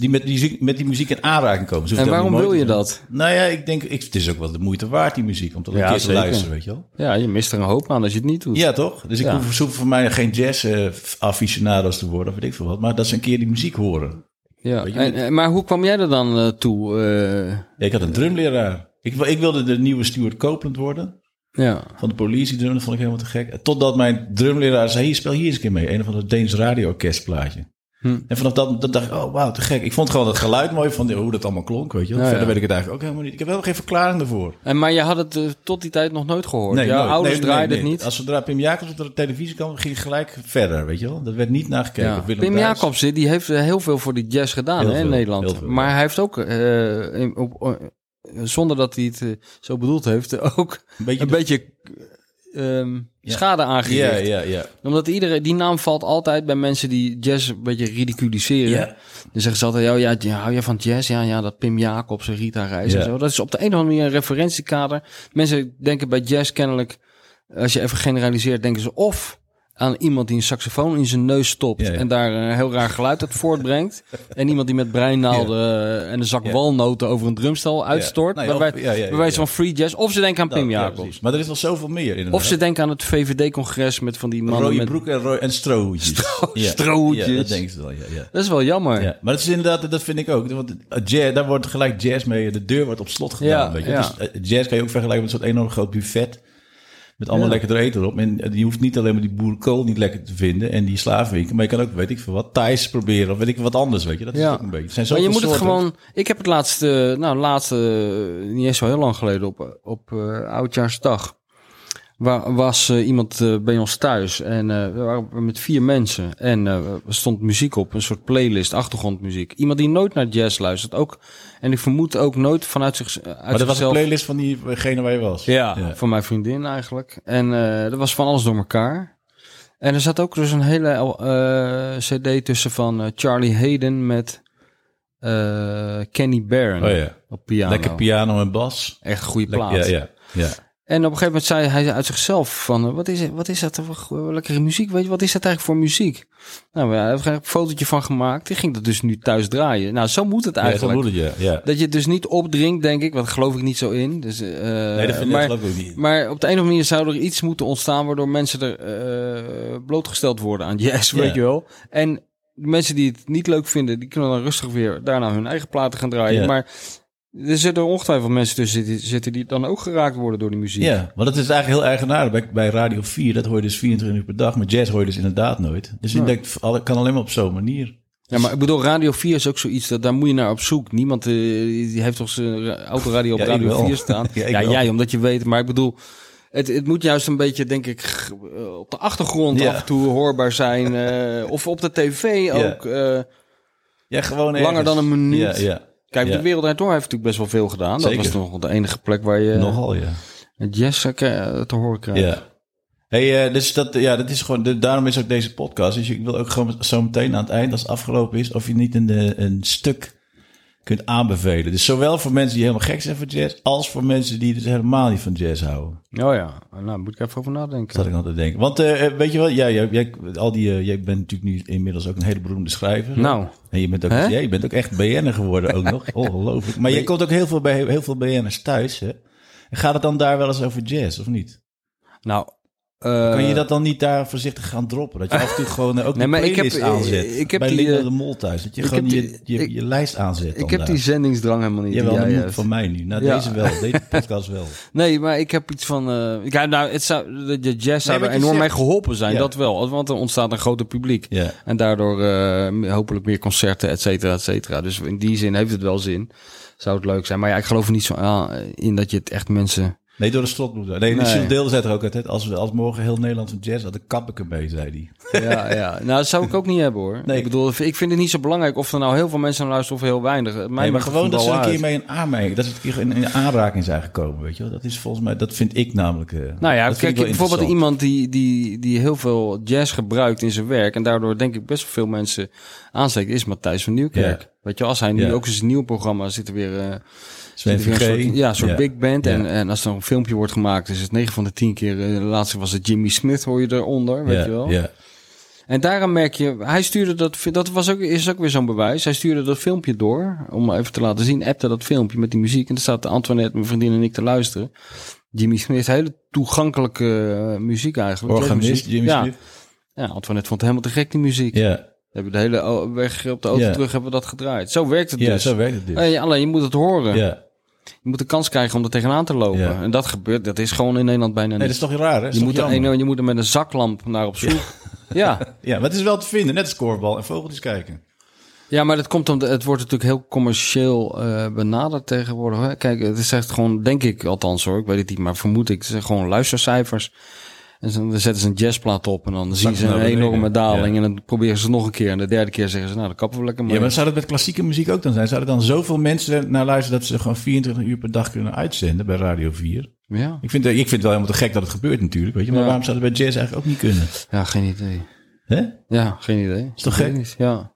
Die met, die, muziek- met die muziek in aanraking komen. Ze En waarom wil je dat? Nou ja, ik denk, ik, het is ook wel de moeite waard, die muziek. Om toch een Ja, keer te luisteren, weet je wel. Ja, je mist er een hoop aan als je het niet doet. Ja, toch? Dus ik Ja. hoef, voor mij geen jazz-aficionado's te worden, of weet ik veel wat. Maar dat ze een keer die muziek horen. Ja, en, en- maar hoe kwam jij er dan eh, toe? eh, Ja, ik had een drumleraar. Ik, ik wilde de nieuwe Stuart Copeland worden. ja. Van de politie drum, dat vond ik helemaal te gek. Totdat mijn drumleraar zei, hier, speel hier eens een keer mee. Een of ander Deens radioorkestplaatje. Hm. En vanaf dat, dat dacht ik, oh wauw, te gek. Ik vond gewoon het geluid mooi van hoe dat allemaal klonk, weet je wel. Verder ja. weet ik het eigenlijk ook helemaal niet. Ik heb helemaal geen verklaring ervoor. En, maar je had het eh, tot die tijd nog nooit gehoord. Jouw nooit. ouders Nee, draaiden nee, het nee. niet. Als zodra Pim Jacobs op de televisie kwam, ging gelijk verder, weet je wel. Dat werd niet nagekeken. Ja. Pim Duis. Jacobsen, die heeft eh, heel veel voor die jazz gedaan Heel hè, in Nederland. veel, maar ja. hij heeft ook, eh, in- op, eh, zonder dat hij het eh, zo bedoeld heeft, ook Een beetje een de- beetje ehm, Ja. schade aangericht. Ja, ja, ja. Omdat iedereen, die naam valt altijd bij mensen die jazz een beetje ridiculiseren. Ja. Dan zeggen ze altijd, oh ja, ja, hou je van jazz? Ja, ja, dat Pim Jacobs en Rita Reis en Ja. zo. Dat is op de een of andere manier een referentiekader. Mensen denken bij jazz kennelijk, als je even generaliseert, denken ze of aan iemand die een saxofoon in zijn neus stopt Ja, ja. en daar een heel raar geluid uit voortbrengt. en iemand die met breinaalden en een zak walnoten over een drumstel uitstort. Nou wijze van free jazz. Of ze denken aan Dat- Pim ja, Jacobs. maar er is nog zoveel meer in of ze denken aan het VVD-congres met van die mannen Rode met... broek en, ro- en strohoedjes. ja. strohoedjes. Ja, dat denk ik wel, ja. ja. Dat is wel jammer. Ja, maar dat is inderdaad, dat vind ik ook. Want eh, jazz, daar wordt gelijk jazz mee, de deur wordt op slot gedaan. Ja, weet je? Dus, eh, jazz kan je ook vergelijken met een soort enorm groot buffet. Met allemaal Ja. lekker eten erop. En eh, je hoeft niet alleen maar die boerenkool niet lekker te vinden en die slavenwinkel. Maar je kan ook, weet ik veel wat, Thais proberen of weet ik wat anders, weet je. Dat is Ja. ook een beetje. Het zijn Maar je moet het gewoon. Ik heb het laatste, nou, laatste, eh, niet eens zo heel lang geleden op, op eh, oudjaarsdag. Waar was eh, iemand eh, bij ons thuis en eh, we waren met vier mensen en er stond muziek op, een soort playlist, achtergrondmuziek. Iemand die nooit naar jazz luistert, ook en ik vermoed ook nooit vanuit zich uit Maar dat was een playlist van diegene waar je was. Ja, van mijn vriendin eigenlijk. En er was van alles door elkaar. En er zat ook dus een hele CD tussen van Charlie Hayden met Kenny Barron Oh ja. op piano. Lekker piano en bas. Echt goede Lekker- plaat. ja, ja, ja. En op een gegeven moment zei hij uit zichzelf van... wat is, wat is dat voor lekkere muziek? Weet je, wat is dat eigenlijk voor muziek? Nou, heeft er een fotootje van gemaakt. Die ging dat dus nu thuis draaien. Nou, zo moet het Ja, zo eigenlijk. moet het, ja. ja. Dat je het dus niet opdringt, denk ik. Want geloof ik niet zo in. Dus, eh, Nee, dat vind maar, geloof ik ook niet. maar op de een of andere manier zou er iets moeten ontstaan... waardoor mensen er eh, blootgesteld worden aan jazz, Ja. weet je wel. En de mensen die het niet leuk vinden... die kunnen dan rustig weer daarna hun eigen platen gaan draaien. Maar Er zitten ongetwijfeld mensen tussen zitten, zitten die dan ook geraakt worden door die muziek. Ja, want het is eigenlijk heel eigenaardig. Bij, bij Radio 4, dat hoor je dus 24 uur per dag. Maar jazz hoor je dus inderdaad nooit. Dus Ja. ik denk, kan alleen maar op zo'n manier. Ja, maar ik bedoel, Radio 4 is ook zoiets, dat, daar moet je naar op zoek. Niemand eh, die heeft toch zijn ra- autoradio op Ja, Radio wel. 4 staan. Ja, ja, jij, omdat je weet. Maar ik bedoel, het, het moet juist een beetje, denk ik, eh, op de achtergrond af en toe hoorbaar zijn. eh, of op de tv ook. Ja, gewoon Langer dan een minuut. Ja, ja. Kijk, de Wereld Draait Door heeft natuurlijk best wel veel gedaan. Zeker. Dat was nog de enige plek waar je Nogal, ja. het jazz eh, te horen krijgt. Ja. Hey, eh, dus dat, ja, dat is gewoon, de, daarom is ook deze podcast. Dus ik wil ook gewoon zo meteen aan het eind, als het afgelopen is, of je niet een, een stuk kunt aanbevelen. Dus zowel voor mensen die helemaal gek zijn voor jazz, als voor mensen die dus helemaal niet van jazz houden. Oh ja, nou moet ik even over nadenken. Dat ik altijd denken. Want eh, eh, weet je wel, ja, jij, jij, al die, eh, jij bent natuurlijk nu inmiddels ook een hele beroemde schrijver. Nou, En je bent ook, ja, je bent ook echt BN'er geworden ook nog. Ongelooflijk. Maar je komt ook heel veel bij heel veel BN'ers thuis, hè? En gaat het dan daar wel eens over jazz, of niet? nou... eh, Kan je dat dan niet daar voorzichtig gaan droppen? Dat je af en toe gewoon eh, ook Nee, een maar ik heb- aanzet. ik heb bij die, Linda eh, de Mol thuis. Dat je gewoon je, je, lijst aanzet. Ik heb daar. die zendingsdrang helemaal niet. Jawel, die jij hebt. van mij nu. Nou, Ja. deze wel. Deze podcast wel. Nee, maar ik heb iets van. eh ik, ja, nou, het zou, de, de jazz zou wat er enorm zegt. mee geholpen zijn, Ja. dat wel. Want er ontstaat een groter publiek. Ja. En daardoor eh, hopelijk meer concerten, et cetera, et cetera. Dus in die zin heeft het wel zin. Zou het leuk zijn. Maar ja, ik geloof er niet zo aan in dat je het echt mensen. Nee, door de moet. Nee, Nee. nee. Deelde zei er ook altijd, als, we, als morgen heel Nederland van jazz had, dan kap ik ermee, zei hij. Ja, ja. Nou, dat zou ik ook niet hebben hoor. Nee. Ik bedoel, ik vind het niet zo belangrijk of er nou heel veel mensen naar luisteren of heel weinig. Mij Nee, maar gewoon dat ze een keer mee in aanmerking, dat ze een keer in, in aanraking zijn gekomen, weet je wel. Dat is volgens mij, dat vind ik namelijk... eh, Nou ja, kijk, bijvoorbeeld iemand die, die, die heel veel jazz gebruikt in zijn werk... en daardoor denk ik best wel veel mensen aansteken... is Matthijs van Nieuwkerk. Ja. Weet je, als hij nu Ja. ook in zijn nieuwe programma zit er weer... eh, Sven een soort, ja, een soort Ja. big band. En, Ja. en als er een filmpje wordt gemaakt... is het 9 van de 10 keer... eh, de laatste was het Jimmy Smith, hoor je eronder, weet ja, je wel. Ja. En daarom merk je... Hij stuurde dat... Dat was ook, is ook weer zo'n bewijs. Hij stuurde dat filmpje door... om even te laten zien... appte dat filmpje met die muziek... en er staat Antoinette, mijn vriendin en ik te luisteren... Jimmy Smith, hele toegankelijke eh, muziek eigenlijk. Organist. Jimmy ja. Smith. Ja, Antoinette vond het helemaal te gek, die muziek. Ja, We hebben de hele weg op de auto Ja. terug hebben we dat gedraaid. Zo werkt het ja dus. zo werkt het dus. Alleen je moet het horen. ja. Je moet de kans krijgen om er tegenaan te lopen. Ja. En dat gebeurt, dat is gewoon in Nederland bijna Nee, niet. dat is toch raar, hè? Je, toch moet er, je moet er met een zaklamp naar op zoek. Ja. Ja, maar het is wel te vinden. Net als korfbal en vogeltjes kijken. ja, maar dat komt omdat het wordt natuurlijk heel commercieel eh, benaderd tegenwoordig. Hè? Kijk, het is echt gewoon, denk ik althans hoor, ik weet het niet, maar vermoed ik, het zijn gewoon luistercijfers. En dan zetten ze een jazzplaat op en dan zien ze een enorme daling. Ja. En dan proberen ze nog een keer. En de derde keer zeggen ze, nou, dan kappen we lekker mee. Ja, maar zou dat met klassieke muziek ook dan zijn? Zouden dan zoveel mensen naar luisteren dat ze gewoon 24 uur per dag kunnen uitzenden bij Radio 4? ja. Ik vind, ik vind het wel helemaal te gek dat het gebeurt natuurlijk, weet je. Maar Ja. waarom zou dat bij jazz eigenlijk ook niet kunnen? ja, geen idee. Hè? Ja, geen idee. Is toch gek? Ja.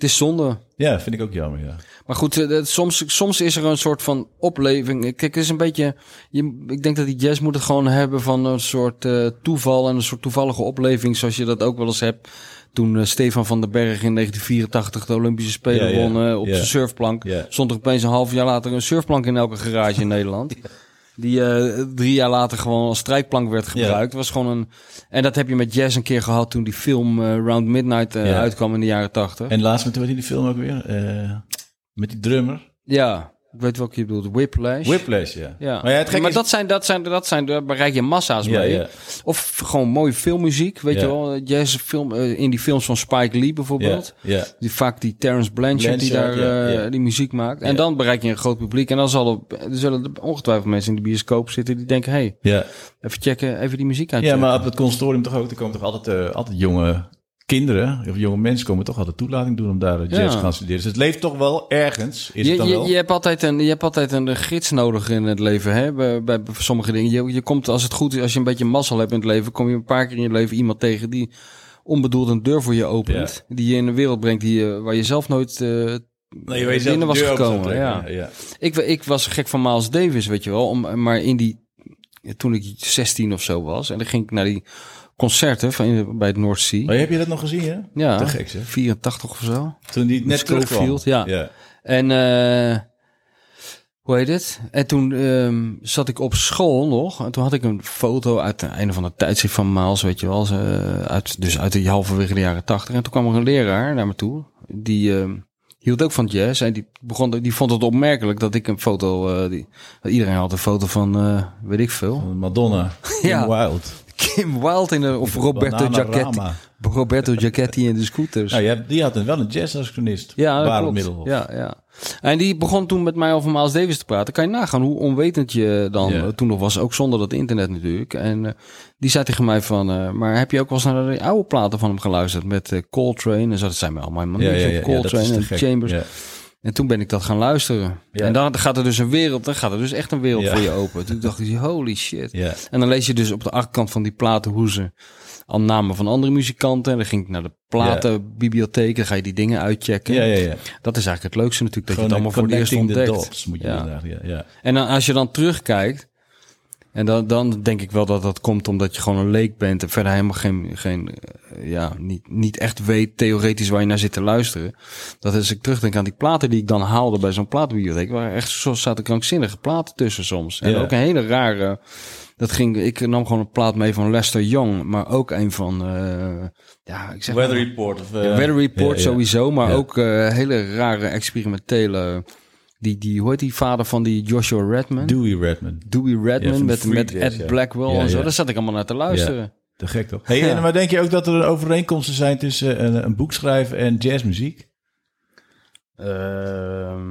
Het is zonde. Ja, vind ik ook jammer, ja. Maar goed, eh, soms, soms is er een soort van opleving. Kijk, het is een beetje. Je, ik denk dat die jazz moet het gewoon hebben van een soort eh, toeval en een soort toevallige opleving, zoals je dat ook wel eens hebt. Toen eh, Stefan van den Berg in 1984 de Olympische Spelen Ja, ja. won eh, op Ja. zijn surfplank. Ja. Stond er opeens een half jaar later een surfplank in elke garage in Nederland. Die eh, drie jaar later gewoon als strijkplank werd gebruikt. Was gewoon een, en dat heb je met jazz een keer gehad toen die film eh, Round Midnight eh, Ja. uitkwam in de jaren tachtig. En laatst met, die film ook weer? Met die drummer. Ja, ik weet welke je bedoelt. Whiplash. Whiplash, ja. Ja, Maar ja, het gekke maar is- dat zijn, dat zijn, dat zijn, daar bereik je massa's Ja, mee. ja. Of gewoon mooie filmmuziek, weet je wel. Jazz film, eh, in die films van Spike Lee bijvoorbeeld. Ja. Die, vaak die Terrence Blanchard, die daar eh, die muziek maakt. En dan bereik je een groot publiek. En dan zal er, er zullen er ongetwijfeld mensen in de bioscoop zitten die denken... hey, ja. even checken, even die muziek uit. Ja, maar op het consortium toch ook, er komen toch altijd, eh, altijd jonge kinderen, of jonge mensen komen toch altijd toelating doen om daar eh, jazz Ja. te gaan studeren. Dus het leeft toch wel ergens, is je, het dan je, wel? je, hebt altijd een, je hebt altijd een gids nodig in het leven, hè? Bij, bij sommige dingen. Je, je komt, als het goed is, als je een beetje mazzel hebt in het leven, kom je een paar keer in je leven iemand tegen die onbedoeld een deur voor je opent. Die je in een wereld brengt die, je- waar je zelf nooit eh, Nee, je zelf binnen de was gekomen. trekken. Ja. ja. Ik, ik was gek van Miles Davis, weet je wel. Om, maar in die, toen ik 16 of zo was, en dan ging ik naar die concerten van, bij het North Sea. Maar heb je dat nog gezien, hè? Ja, Te gek, zeg. 84 of zo. Toen die net terugkwam. ja. ja. En eh, hoe heet het? En toen ehm, zat ik op school nog. En toen had ik een foto uit het einde van het tijdschrift van Maals, weet je wel. Ze, uit, dus uit de halverwege de jaren tachtig. En toen kwam er een leraar naar me toe. Die, ehm, hield ook van jazz. En die, begon, die vond het opmerkelijk dat ik een foto... eh, die, iedereen had een foto van, eh, weet ik veel. Madonna, Ja. Wild. Kim Wilde in de, of Roberto. Bananarama. Roberto Giacchetti in de scooters. Nou, die had wel een jazz-saxofonist. Ja, dat klopt. Ja, ja. En die begon toen met mij over Miles Davis te praten. Kan je nagaan hoe onwetend je dan Ja. toen nog was. Ook zonder dat internet natuurlijk. En eh, die zei tegen mij van... eh, maar heb je ook wel eens naar de oude platen van hem geluisterd? Met eh, Coltrane en zo. Dat zijn me allemaal helemaal Ja, ja, Coltrane en gek. Chambers. En toen ben ik dat gaan luisteren. Ja. En dan gaat er dus een wereld... Dan gaat er dus echt een wereld Ja. voor je open. Toen dacht ik, holy shit. Ja. En dan lees je dus op de achterkant van die platen hoe ze al namen van andere muzikanten. En dan ging ik naar de platenbibliotheek. Dan ga je die dingen uitchecken. Ja, ja, ja. Dat is eigenlijk het leukste natuurlijk, dat Gewoon je het allemaal voor het eerst ontdekt. dots moet je Ja. inderdaad, ja, ja. En dan, als je dan terugkijkt, en dan, dan denk ik wel dat dat komt omdat je gewoon een leek bent en verder helemaal geen, geen eh, ja, niet, niet echt weet theoretisch waar je naar zit te luisteren. Dat als ik terugdenk aan die platen die ik dan haalde bij zo'n platenbibliotheek, waren echt, zo zaten krankzinnige platen tussen soms. En Ja. ook een hele rare, dat ging, ik nam gewoon een plaat mee van Lester Young, maar ook een van, eh, ja, ik zeg Weather maar- Report. Of, eh, Weather Report ja, ja. sowieso, maar ook hele rare experimentele. Die, die, hoe heet die vader van die Joshua Redman? Dewey Redman. Dewey Redman met, met Jazz, Ed ja. Blackwell Ja, en zo. ja. Daar zat ik allemaal naar te luisteren. Te gek toch? Hey, Ja. en maar denk je ook dat er overeenkomsten zijn tussen een, een boek schrijven en jazzmuziek? Ehm,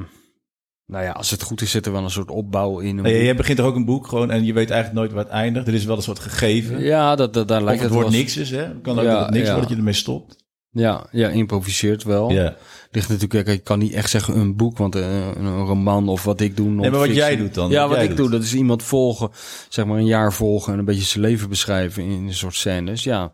nou ja, als het goed is, zit er wel een soort opbouw in. Een Nee, jij begint toch ook een boek gewoon en je weet eigenlijk nooit waar het eindigt. Er is wel een soort gegeven. Ja, dat, dat, daar of lijkt het het wordt niks is, hè? Het kan ook Ja, dat het niks ja. wordt dat je ermee stopt. Ja, ja, improviseert wel. Ja. Ligt natuurlijk, ik kan niet echt zeggen een boek, want eh, een, een roman of wat ik doe. Nee, maar wat jij doet dan, Ja, wat ik doet. doe, dat is iemand volgen, zeg maar een jaar volgen en een beetje zijn leven beschrijven in een soort scènes. Ja.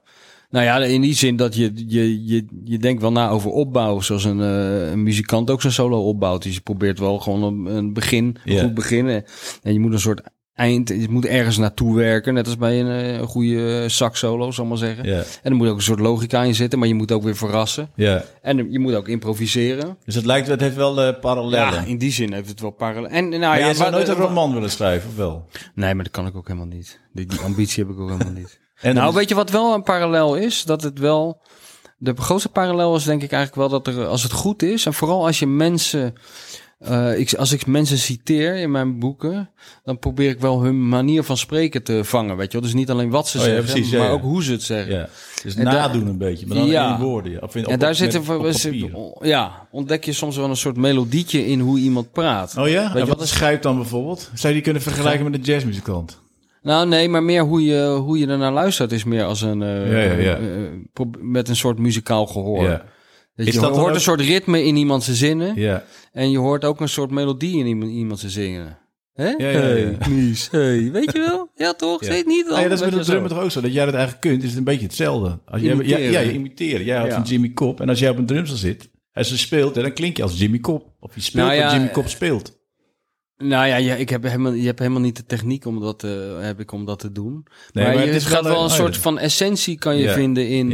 Nou ja, in die zin dat je, je, je, je denkt wel na over opbouw, zoals een, eh, een muzikant ook zijn solo opbouwt. Dus je probeert wel gewoon een, een begin, een goed beginnen. En je moet een soort eind, je moet ergens naartoe werken, net als bij een, eh, een goede sax solo, zal ik maar zeggen. Ja. En er moet ook een soort logica in zitten, maar je moet ook weer verrassen. ja. En je moet ook improviseren. Dus het lijkt, het heeft wel eh parallellen. Ja, in die zin heeft het wel parallel. En nou maar ja, jij zou nooit een roman willen schrijven, of wel? Nee, maar dat kan ik ook helemaal niet. Die, die ambitie heb ik ook helemaal niet. En nou, weet je wat wel een parallel is? Dat het wel. De grootste parallel is denk ik eigenlijk wel dat er, als het goed is, en vooral als je mensen. Eh, ik, als ik mensen citeer in mijn boeken, dan probeer ik wel hun manier van spreken te vangen. Weet je wel? Dus niet alleen wat ze Oh ja, zeggen, precies, ja, maar ja. ook hoe ze het zeggen. Dus En daar- nadoen een beetje, maar dan in woorden. ja. Of in, op, en daar op- zitten we, ja, ontdek je soms wel een soort melodietje in hoe iemand praat. Oh ja? Weet en wat is schrijft dan bijvoorbeeld? Zou je die kunnen vergelijken met een jazzmuzikant? Nou, nee, maar meer hoe je, hoe je ernaar luistert is meer als een. eh, eh, met een soort muzikaal gehoor. Ja. Dat Is je dat hoort ook- een soort ritme in iemand zijn zinnen. Ja. En je hoort ook een soort melodie in iemand, zijn zingen. Hè? ja, ja. Hey, Mies, hey. Weet je wel? Ja, toch? Ja. Niet dan? Ah, ja, dat is met de je drummer toch ook zo. Dat jij dat eigenlijk kunt, is het een beetje hetzelfde. Als jij, ja, ja, je imiteren. Jij houdt Ja. van Jimmy Cop. En als jij op een drumstel zit, en ze speelt, en dan klink je als Jimmy Cop. Of je speelt Nou ja, wat Jimmy eh, Cop speelt. Nou ja, ja, ik heb helemaal, je hebt helemaal niet de techniek om dat, te- heb ik om dat te doen. Nee, maar, maar je, het gaat wel een- een oh, soort ja. van essentie kan je Ja. vinden in...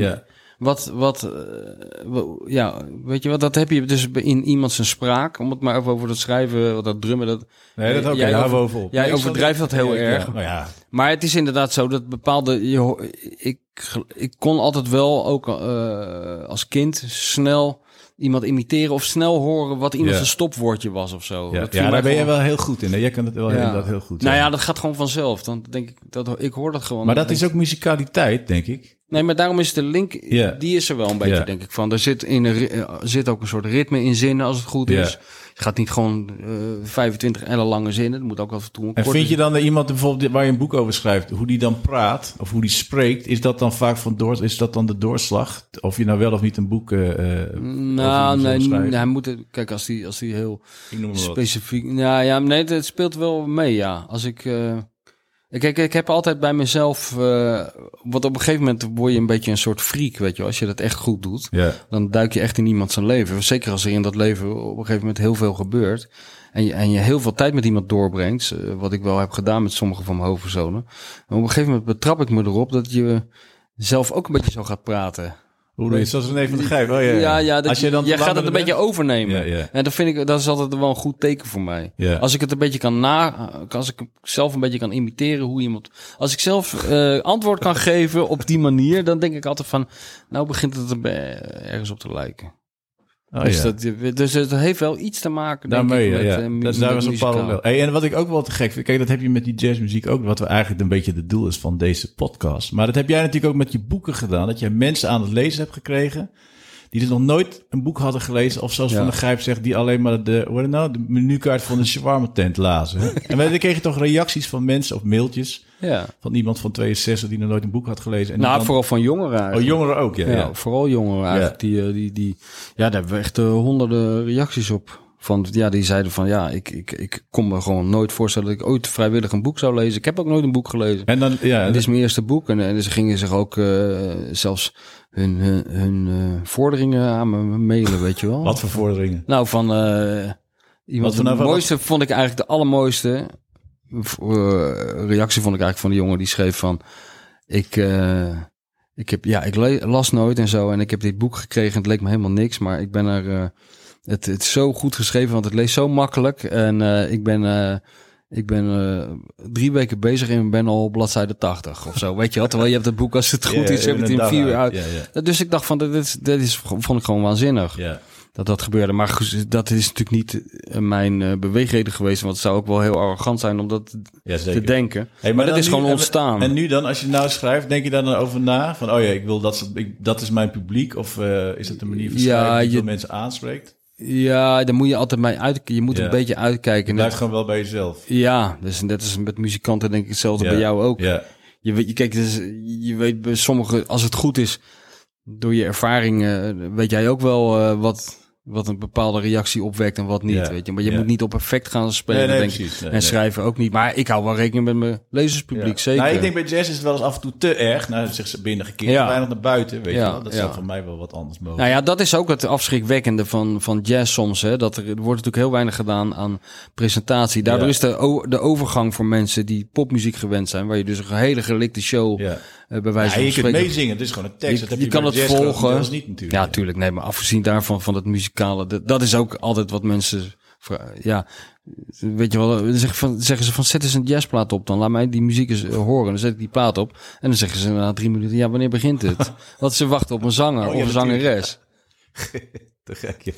Wat, wat, eh, ja, weet je wat, dat heb je dus in iemand zijn spraak. Om het maar even over dat schrijven, dat drummen. Dat, Nee, dat ook. Jij Jij daar over- bovenop. jij Nee, overdrijft dat heel Ja, erg. Ja, nou ja. maar het is inderdaad zo dat bepaalde, je, ik, ik kon altijd wel ook eh, als kind snel iemand imiteren of snel horen wat iemand Ja. zijn stopwoordje was of zo. Ja, Dat daar ben je wel heel goed in. hè. Jij kan het wel Ja. inderdaad heel goed. Nou ja, dat gaat gewoon vanzelf. Dan denk ik, dat, ik hoor dat gewoon. maar dat is ook muzikaliteit, denk ik. Nee, maar daarom is de link, die is er wel een beetje, denk ik, van. Er zit, in ri- eh, zit ook een soort ritme in zinnen, als het goed is. Je gaat niet gewoon eh 25 elle lange zinnen. Het moet ook af en toe een En vind je dan dat iemand bijvoorbeeld waar je een boek over schrijft, hoe die dan praat of hoe die spreekt, is dat dan vaak van door, is dat dan de doorslag? Of je nou wel of niet een boek. eh, eh, Nou, nee, hij moet, het- kijk, als die, als die heel specifiek, nou ja, nee, het speelt wel mee, ja. Als ik, kijk, ik heb altijd bij mezelf, eh want op een gegeven moment word je een beetje een soort freak, weet je, als je dat echt goed doet. Dan duik je echt in iemand zijn leven. Zeker als er in dat leven op een gegeven moment heel veel gebeurt. En je, en je heel veel tijd met iemand doorbrengt. eh, Wat ik wel heb gedaan met sommige van mijn hoofdpersonen. En op een gegeven moment betrap ik me erop dat je zelf ook een beetje zo gaat praten. Hoe doe je het? Zoals René van de Grijp. Oh, ja, Ja, ja, dat Als je, dan jij gaat het een beetje overnemen. Ja, ja. En dat vind ik, dat is altijd wel een goed teken voor mij. Ja. Als ik het een beetje kan na, als ik zelf een beetje kan imiteren hoe iemand, als ik zelf eh, antwoord kan geven op die manier, dan denk ik altijd van, nou begint het er ergens op te lijken. Oh, dus, ja. dat, dus het heeft wel iets te maken denk ik, met, ja. eh, dat is daar met was een parallel. Hey, en wat ik ook wel te gek vind, kijk, dat heb je met die jazzmuziek ook, wat we eigenlijk een beetje het doel is van deze podcast. Maar dat heb jij natuurlijk ook met je boeken gedaan, dat jij mensen aan het lezen hebt gekregen, die dus nog nooit een boek hadden gelezen, of zoals Ja. Van der Grijp zegt, die alleen maar de, hoe heet het nou, de menukaart van de shawarma tent lazen. en dan kreeg je toch reacties van mensen of mailtjes Ja. van iemand van 62 die nog nooit een boek had gelezen. En Nou, dan- vooral van jongeren Oh, jongeren ook, ja. ja, ja. vooral jongeren eigenlijk. Die, eh, die, die, ja, daar hebben we echt eh, honderden reacties op. Van, ja, die zeiden van, ja, ik, ik, ik kon me gewoon nooit voorstellen dat ik ooit vrijwillig een boek zou lezen. Ik heb ook nooit een boek gelezen. En dan, ja, En dit is mijn eerste boek. En, en ze gingen zich ook eh, zelfs hun, hun, hun eh, vorderingen aan me mailen, weet je wel. wat voor vorderingen? Nou, van eh iemand. voor nou- de wat- mooiste vond ik eigenlijk de allermooiste eh, reactie vond ik eigenlijk van de jongen die schreef van ik. ik heb ja, ik las nooit en zo en ik heb dit boek gekregen. en Het leek me helemaal niks, maar ik ben er. het, het is zo goed geschreven, want het leest zo makkelijk. En ik ben, ik ben eh, drie weken bezig en ben al op bladzijde 80 of zo. Weet je wel? Terwijl je hebt het boek, als het goed is, heb je het in vier uur uit. Dus ik dacht van, dit, is, dit is, vond ik gewoon waanzinnig ja. dat dat gebeurde. Maar dat is natuurlijk niet eh, mijn eh, beweegreden geweest. Want het zou ook wel heel arrogant zijn om dat ja te denken. Hey, maar dat is gewoon ontstaan. En nu dan, als je nou schrijft, denk je daar dan over na? Van, oh ja, ik wil dat, ik, dat is mijn publiek. Of is het een manier van Ja, schrijven die je- veel mensen aanspreekt? Ja, daar moet je altijd mee uit. Je moet Ja. een beetje uitkijken. Je blijft gewoon wel bij jezelf. Ja, dus net als met muzikanten denk ik hetzelfde Ja. bij jou ook. Ja, Je, weet, je, kijk, dus, je weet bij sommigen, als het goed is, door je ervaring, eh, weet jij ook wel eh, wat, wat een bepaalde reactie opwekt en wat niet. Ja. Weet je? Maar je Ja. moet niet op effect gaan spelen, nee, nee, denk ik. precies. Nee, en schrijven ook niet. Maar ik hou wel rekening met mijn lezerspubliek, Ja. zeker. Nou, ik denk bij jazz is het wel eens af en toe te erg. Nou, zich ze binnengekeerd, Ja. weinig naar buiten, weet je wel. Dat zou voor mij wel wat anders mogen. Nou ja, dat is ook het afschrikwekkende van, van jazz soms. Hè? Dat er, er wordt natuurlijk heel weinig gedaan aan presentatie. Daardoor is de, de overgang voor mensen die popmuziek gewend zijn, waar je dus een hele gelikte show ja. Bij wijze Ja, van je kunt meezingen, het is gewoon een tekst. Je- dat je je, kan het volgen. niet natuurlijk. Ja, tuurlijk. Nee, maar afgezien daarvan, van het muzikale, dat, dat is ook altijd wat mensen. Ja, weet je wel, dan zeggen, van, zeggen ze van zet eens een jazzplaat op dan. Laat mij die muziek eens eh, horen. Dan zet ik die plaat op. En dan zeggen ze na drie minuten, ja, wanneer begint het? Want ze wachten op een zanger Oh, ja, of een natuurlijk. zangeres. Te gek, ja.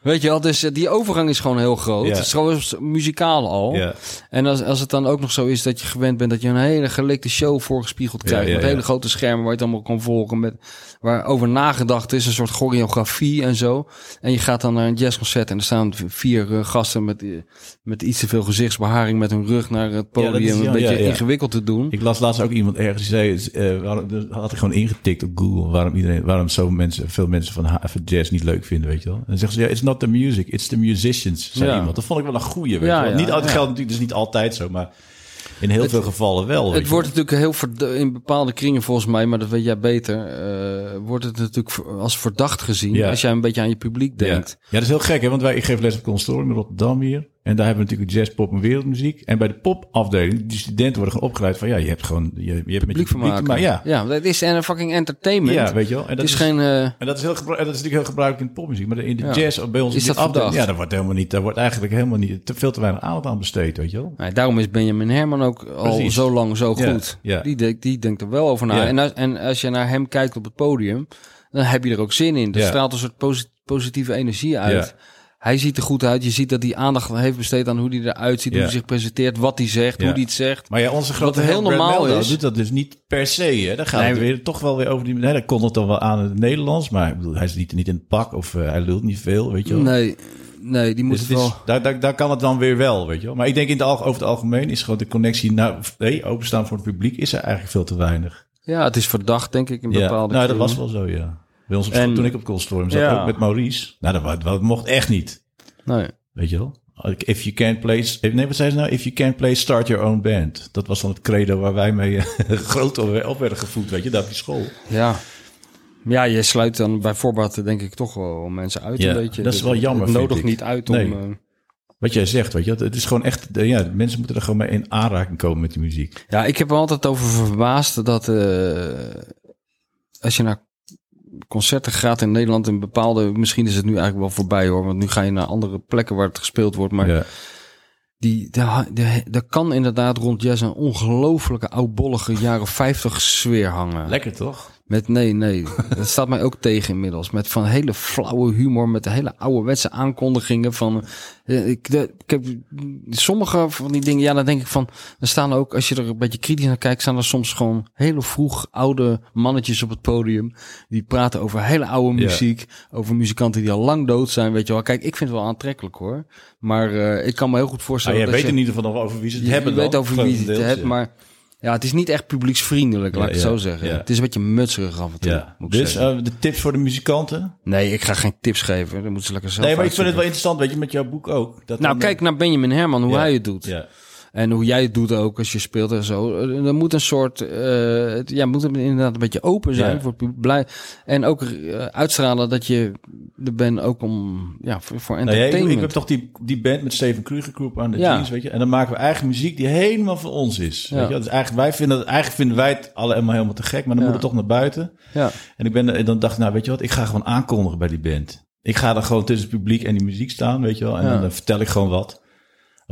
Weet je wel, dus eh, die overgang is gewoon heel groot. Het is gewoon muzikaal al. En als, als het dan ook nog zo is dat je gewend bent dat je een hele gelikte show voorgespiegeld krijgt. met hele grote schermen waar je het allemaal kan volgen. Met, waar over nagedacht is, een soort choreografie en zo. En je gaat dan naar een jazzconcert en er staan vier eh, gasten met, eh, met iets te veel gezichtsbeharing met hun rug naar het Ja, podium. is- ja, een beetje ja, ingewikkeld te doen. Ik las laatst ook iemand ergens die zei, eh, waarom, dus had ik gewoon ingetikt op Google waarom iedereen, waarom zo mensen, veel mensen van, jazz niet leuk vinden, weet je wel. En dan zeggen ze, ja, it's not the music, it's the musicians, zei iemand. Dat vond ik wel een goeie, weet Ja, je wel. niet geldt natuurlijk, dus niet altijd zo, maar in heel veel gevallen wel. Het wordt natuurlijk heel verd- in bepaalde kringen volgens mij, maar dat weet jij beter. eh, wordt het natuurlijk als verdacht gezien Ja. als jij een beetje aan je publiek denkt. Ja, dat is heel gek, hè? Want wij, ik geef les op het conservatorium in Rotterdam hier. En daar hebben we natuurlijk jazz, pop en wereldmuziek. En bij de popafdeling, die studenten worden gewoon opgeleid van... Ja, je hebt gewoon... Je, je hebt met je Publiek publiek maken. Ja. ja, dat is een fucking entertainment. ja, weet je wel. En dat is, geen. eh, En dat is, heel en dat is natuurlijk heel gebruikelijk in popmuziek. Maar in de Ja. jazz, bij ons Is dat afdeling? Ja, daar wordt helemaal niet... Daar wordt eigenlijk helemaal niet... Te veel te weinig aandacht aan besteed, weet je wel. nee, daarom is Benjamin Herman ook al Precies. zo lang zo goed. ja. Die, denkt, die denkt er wel over na. En, als, en als je naar hem kijkt op het podium, dan heb je er ook zin in. Er straalt een soort posi- positieve energie uit. Ja. Hij ziet er goed uit. Je ziet dat hij aandacht heeft besteed aan hoe hij eruit ziet, Ja. hoe hij zich presenteert, wat hij zegt, Ja. hoe hij het zegt. Maar ja, onze grote heel normaal is- doet dat dus niet per se. Hè? Dan gaat Nee, het weer, toch wel weer over die... Nee, dat kon het dan wel aan in het Nederlands. Maar ik bedoel, hij is niet, niet in het pak of eh, hij lult niet veel, weet je wel. Nee, nee, die moet Dus het het is, wel. daar, daar, daar kan het dan weer wel, weet je wel. Maar ik denk in het, over het algemeen is gewoon de connectie naar nee, openstaan voor het publiek is er eigenlijk veel te weinig. Ja, het is verdacht, denk ik, in Ja, bepaalde nou, dat was wel zo, ja. Bij ons op En- toen ik op Koolstorm zat, Ja. ook met Maurice. Nou, dat, dat mocht echt niet, Nee. weet je wel. If you can't play... Nee, wat zei ze nou? If you can't play, start your own band. Dat was dan het credo waar wij mee eh, groot op werden gevoed, weet je, daar op die school. Ja. Ja, je sluit dan bij voorbaat denk ik toch wel mensen uit Ja, een beetje. dat is wel jammer, Het ik. niet uit om... Nee. eh, Wat jij zegt, weet je, het is gewoon echt... Ja, mensen moeten er gewoon mee in aanraking komen met die muziek. Ja, ik heb er altijd over verbaasd dat eh, als je naar concerten gaat in Nederland in bepaalde, misschien is het nu eigenlijk wel voorbij hoor, want nu ga je naar andere plekken waar het gespeeld wordt, maar ja. die, daar kan inderdaad rond jazz een ongelofelijke oudbollige jaren 50 sfeer hangen. Lekker toch? Met nee, nee. Dat staat mij ook tegen inmiddels. Met van hele flauwe humor, met de hele ouderwetse aankondigingen van. eh, Ik, de, ik heb sommige van die dingen, ja, dan denk ik van. Er staan ook, als je er een beetje kritisch naar kijkt, staan er soms gewoon hele vroeg oude mannetjes op het podium. Die praten over hele oude Ja. muziek. Over muzikanten die al lang dood zijn. Weet je wel. Kijk, ik vind het wel aantrekkelijk hoor. Maar eh, ik kan me heel goed Ah, voorstellen. jij dat weet je, in ieder geval nog over wie ze het je, hebben. je weet dan, over wie je het hebt, maar ja, het is niet echt publieksvriendelijk, laat ik het zo zeggen. Het is een beetje mutserig af en toe, moet ik Dus zeggen. eh, de tips voor de muzikanten? Nee, ik ga geen tips geven. Dan moeten ze lekker zelf Nee, maar ik vind het wel interessant, weet je, met jouw boek ook. Dat Nou, dan- kijk naar Benjamin Herman, hoe hij het doet. Ja. En hoe jij het doet ook als je speelt en zo. Er moet een soort... eh, het- ja, moet inderdaad een beetje open zijn Ja. voor het publiek. Blij, en ook eh, uitstralen dat je er bent ook om... Ja, voor, voor Nou, ja, ik, entertainment. ik heb toch die, die band met Steven Kruger Groep aan de Ja. jeans, weet je. En dan maken we eigen muziek die helemaal van ons is. Weet je? Dus eigenlijk, wij vinden, eigenlijk vinden wij het allemaal helemaal te gek, maar dan moet het toch naar buiten. ja. En ik ben, en dan dacht ik, nou weet je wat, ik ga gewoon aankondigen bij die band. Ik ga dan gewoon tussen het publiek en die muziek staan, weet je wel. En dan eh, vertel ik gewoon wat.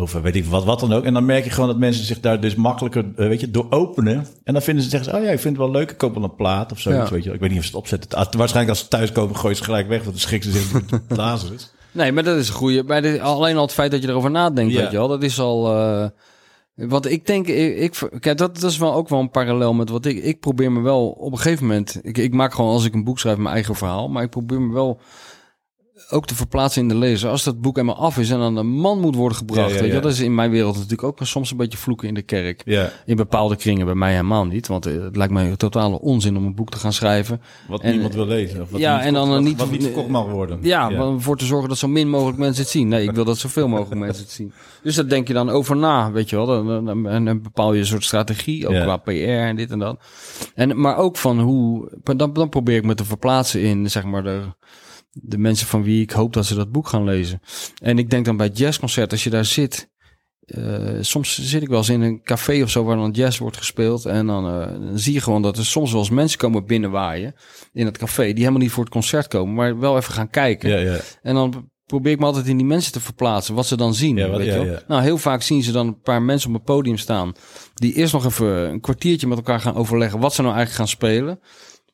Over weet ik wat, wat dan ook. En dan merk je gewoon dat mensen zich daar dus makkelijker, eh, weet je, door openen. En dan vinden ze, zeggen ze, oh ja, ik vind het wel leuk. Ik koop wel een plaat of zoiets, Ja. weet je. Ik weet niet of ze het opzetten. Ah, Waarschijnlijk als ze thuiskomen, gooien ze gelijk weg. Want dan schrikken ze zich met Lazarus. Nee, maar dat is een goede. Maar dit- alleen al het feit dat je erover nadenkt, Ja. weet je wel, dat is al. eh want ik denk, ik, ik kijk, dat, dat is wel ook wel een parallel met wat ik. Ik probeer me wel op een gegeven moment. Ik, ik maak gewoon als ik een boek schrijf mijn eigen verhaal, maar ik probeer me wel ook te verplaatsen in de lezer. Als dat boek helemaal af is en aan de man moet worden gebracht, Ja, ja, weet je, dat is in mijn wereld natuurlijk ook soms een beetje vloeken in de kerk. Ja, In bepaalde kringen, bij mij helemaal niet. Want eh, het lijkt mij een totale onzin om een boek te gaan schrijven. wat En- niemand wil lezen. Of wat ja, niet en dan verkocht- niet- Wat niet verkocht mag worden. Ja, om voor te zorgen dat zo min mogelijk mensen het zien. Nee, ik wil dat zoveel mogelijk mensen het zien. Dus daar denk je dan over na, weet je wel. Dan, dan, bepaal je een soort strategie, ook Ja. qua PR en dit en dat. En, maar ook van hoe... Dan, dan probeer ik me te verplaatsen in, zeg maar, de, de mensen van wie ik hoop dat ze dat boek gaan lezen. En ik denk dan bij het jazzconcert, als je daar zit... eh, soms zit ik wel eens in een café of zo waar dan jazz wordt gespeeld. En dan, eh, dan zie je gewoon dat er soms wel eens mensen komen binnenwaaien in het café. Die helemaal niet voor het concert komen, maar wel even gaan kijken. Ja, ja. En dan probeer ik me altijd in die mensen te verplaatsen, wat ze dan zien. Ja, wat- weet je wel? Nou, heel vaak zien ze dan een paar mensen op een podium staan. Die eerst nog even een kwartiertje met elkaar gaan overleggen wat ze nou eigenlijk gaan spelen.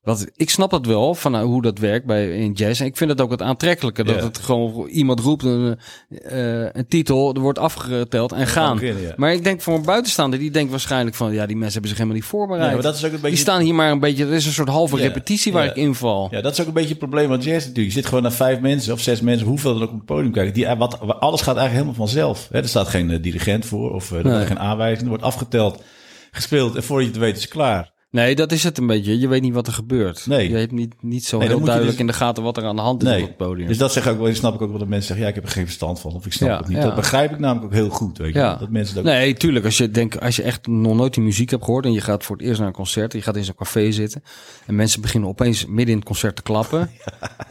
Want ik snap dat wel, van nou, hoe dat werkt bij, in jazz. En ik vind het ook het aantrekkelijke. Dat het gewoon iemand roept een, eh, een titel, er wordt afgeteld en gaan. ja. Maar ik denk voor een buitenstaander, die denkt waarschijnlijk van... ja, die mensen hebben zich helemaal niet voorbereid. Ja, maar dat is ook een beetje... Die staan hier maar een beetje... Er is een soort halve repetitie waar ik inval. Ja, dat is ook een beetje het probleem van jazz natuurlijk. Je zit gewoon naar vijf mensen of zes mensen, hoeveel er ook op het podium kijken. Die, eh, wat, alles gaat eigenlijk helemaal vanzelf. Hè, er staat geen eh, dirigent voor of eh, er Nee. wordt geen aanwijzing. Er wordt afgeteld, gespeeld en voor je het weet is het klaar. Nee, dat is het een beetje. Je weet niet wat er gebeurt. Nee. Je hebt niet, niet zo Nee, heel duidelijk dus- in de gaten wat er aan de hand is Nee, op het podium. dus dat zeg ik ook wel. Snap ik ook wel dat mensen zeggen, ja, ik heb er geen verstand van of ik snap Ja, het niet. ja. Dat begrijp ik namelijk ook heel goed. Weet je, Ja. dat mensen dat. Nee, tuurlijk. Als je, denkt, als je echt nog nooit die muziek hebt gehoord en je gaat voor het eerst naar een concert, je gaat in zo'n café zitten en mensen beginnen opeens midden in het concert te klappen.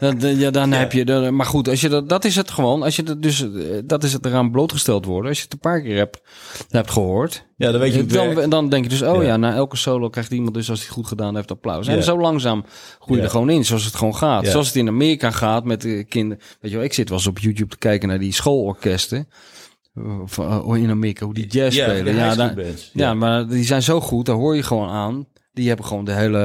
Dan, ja, dan heb je. Maar goed, als je dat, dat is het gewoon. Als je dat dus, eh, dat is het eraan blootgesteld worden. Als je het een paar keer hebt, hebt gehoord, Ja, dan weet je werkt. dan, dan denk je dus, oh ja. Ja. na elke solo krijgt iemand dus als hij goed gedaan heeft applaus. En Ja. zo langzaam groei je Ja. er gewoon in, zoals het gewoon gaat. Ja. Zoals het in Amerika gaat met de kinderen. Weet je wel, ik zit wel eens op YouTube te kijken naar die schoolorkesten. eh, in Amerika, hoe die jazz Ja, spelen. de Ja, daar- bands. ja, maar die zijn zo goed, daar hoor je gewoon aan. Die hebben gewoon de hele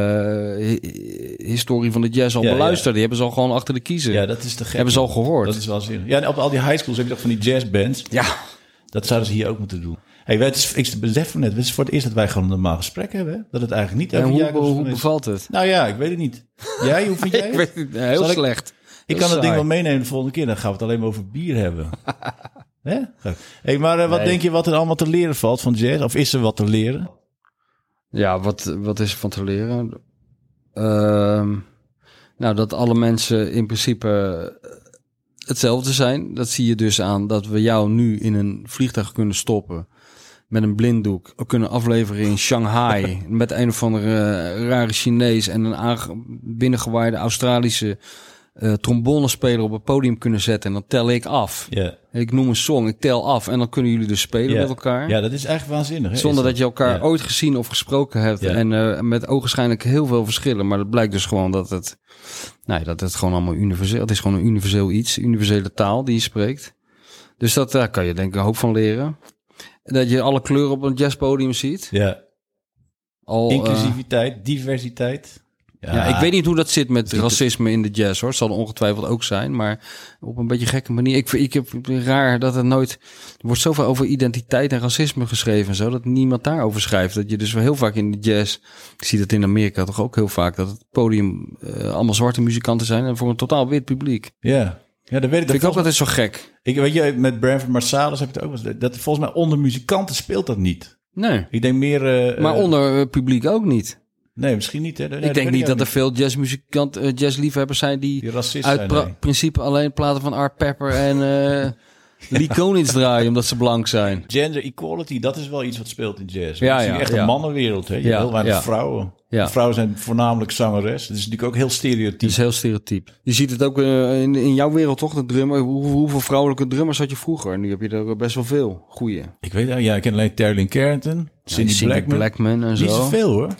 eh, hi- historie van de jazz al Ja, beluisterd. Die hebben ze al gewoon achter de kiezen. Ja, dat is te gek. hebben ze al gehoord. Dat is wel zin. Ja, op al die high schools heb je toch van die jazzbands. Ja, Dat zouden ze hier ook moeten doen. Hey, wij- het is, ik besef net, het is voor het eerst dat wij gewoon een normaal gesprek hebben. hè? Dat het eigenlijk niet en over hoe, Jacobs bevalt het? Nou ja, ik weet het niet. Jij, hoe vind jij Ik weet het, heel Zal slecht. Ik kan dat ding wel meenemen de volgende keer. Dan gaan we het alleen maar over bier hebben. Hè? Hey, maar eh, wat Nee. denk je wat er allemaal te leren valt van jazz? Of is er wat te leren? Ja, wat, wat is er van te leren? Ehm, nou, dat alle mensen in principe eh, hetzelfde zijn. Dat zie je dus aan dat we jou nu in een vliegtuig kunnen stoppen. Met een blinddoek. Kunnen afleveren in Shanghai. met een of andere eh, rare Chinees. En een binnengewaaide Australische eh trombonespeler op het podium kunnen zetten. En dan tel ik af. Ik noem een song, ik tel af. En dan kunnen jullie dus spelen met elkaar. ja dat is eigenlijk waanzinnig. Hè? Zonder dat je elkaar ooit gezien of gesproken hebt. En eh, met ogenschijnlijk heel veel verschillen. Maar het blijkt dus gewoon dat het, nou, ja, dat het gewoon allemaal universeel Het is gewoon een universeel iets. Universele taal die je spreekt. Dus dat, daar kan je denk ik een hoop van leren. Dat je alle kleuren op een jazzpodium ziet. Ja. Al, eh, Inclusiviteit, diversiteit. ja, ik weet niet hoe dat zit met racisme in de jazz hoor. Het zal er ongetwijfeld ook zijn, maar op een beetje gekke manier. Ik, ik heb raar dat het nooit. Er wordt zoveel over identiteit en racisme geschreven en zo, dat niemand daarover schrijft. Dat je dus wel heel vaak in de jazz. Ik zie dat in Amerika toch ook heel vaak, dat het podium eh, allemaal zwarte muzikanten zijn en voor een totaal wit publiek. Ja. Ja, dat weet ik. Vind ik ook dat altijd zo gek. ik weet je, met Branford Marsalis heb je het ook Dat volgens mij onder muzikanten speelt dat niet. Nee. Ik denk meer. eh, Maar eh, onder eh, publiek ook niet. Nee, misschien niet. Hè? Nee, ik denk niet dat er veel jazzmuzikanten, jazzliefhebbers zijn die, uit zijn. pra- nee. principe alleen platen van Art Pepper en Lee Konitz draaien omdat ze blank zijn. Gender equality, dat is wel iets wat speelt in jazz. Ja, Het is ja, echt ja. een mannenwereld. Hè? Je Ja, heel weinig vrouwen. Vrouwen zijn voornamelijk zangeres. Het is natuurlijk ook heel stereotyp. Het is heel stereotyp. Je ziet het ook eh, in, in jouw wereld toch, de drummer. Hoe, hoeveel vrouwelijke drummers had je vroeger? Nu heb je er best wel veel. Goeie. Ik weet ja, ik ken alleen Terling Carrington, Cindy, Blackman. en Niet zo. zoveel hoor.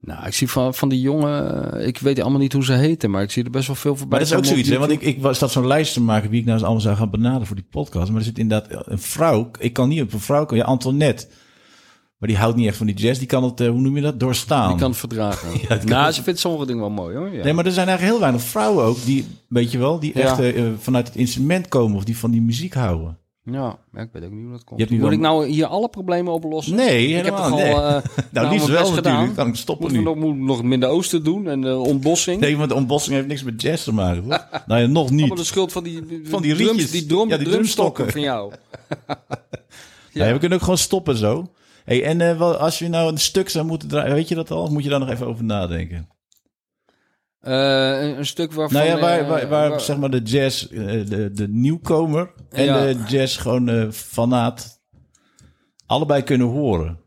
Nou, ik zie van, van die jongen, eh, ik weet allemaal niet hoe ze heten, maar ik zie er best wel veel voorbij. Maar dat is ook zoiets, hè? Want ik, ik was dat zo'n lijst te maken wie ik nou eens allemaal zou gaan benaderen voor die podcast. Maar er zit inderdaad een vrouw. Ik kan niet op een vrouw komen. Ja, Antoinette. Maar die houdt niet echt van die jazz. Die kan het, eh, hoe noem je dat, doorstaan. Die kan het verdragen. Ja, kan nou, het- ze vindt sommige dingen wel mooi hoor. Ja. Nee, maar er zijn eigenlijk heel weinig vrouwen ook die, weet je wel, die Ja. echt eh, vanuit het instrument komen of die van die muziek houden. Ja, ik weet ook niet hoe dat komt. Je hebt nu Moet ik nou hier alle problemen oplossen? Nee, ik heb helemaal toch al. nee. eh, Nou, nou, liefst mijn wel best natuurlijk. Kan ik stoppen Moeten we nu. nog, moet nog het Midden-Oosten doen en de ontbossing? Nee, want de ontbossing heeft niks met jazz te maken, toch? nou ja, nog niet. Allemaal de schuld van die, Van die drums, die, drum, Ja, die drumstokken drumstokken. van jou. Ja. we kunnen ook gewoon stoppen zo. Hey, en eh, wel, als je nou een stuk zou moeten draaien, weet je dat al? Of moet je daar nog even over nadenken? Eh, een, een stuk waarvan... nou ja, waar, eh, waar, waar, waar- zeg maar de jazz, eh, de, de nieuwkomer en Ja. de jazz gewoon eh fanaat allebei kunnen horen.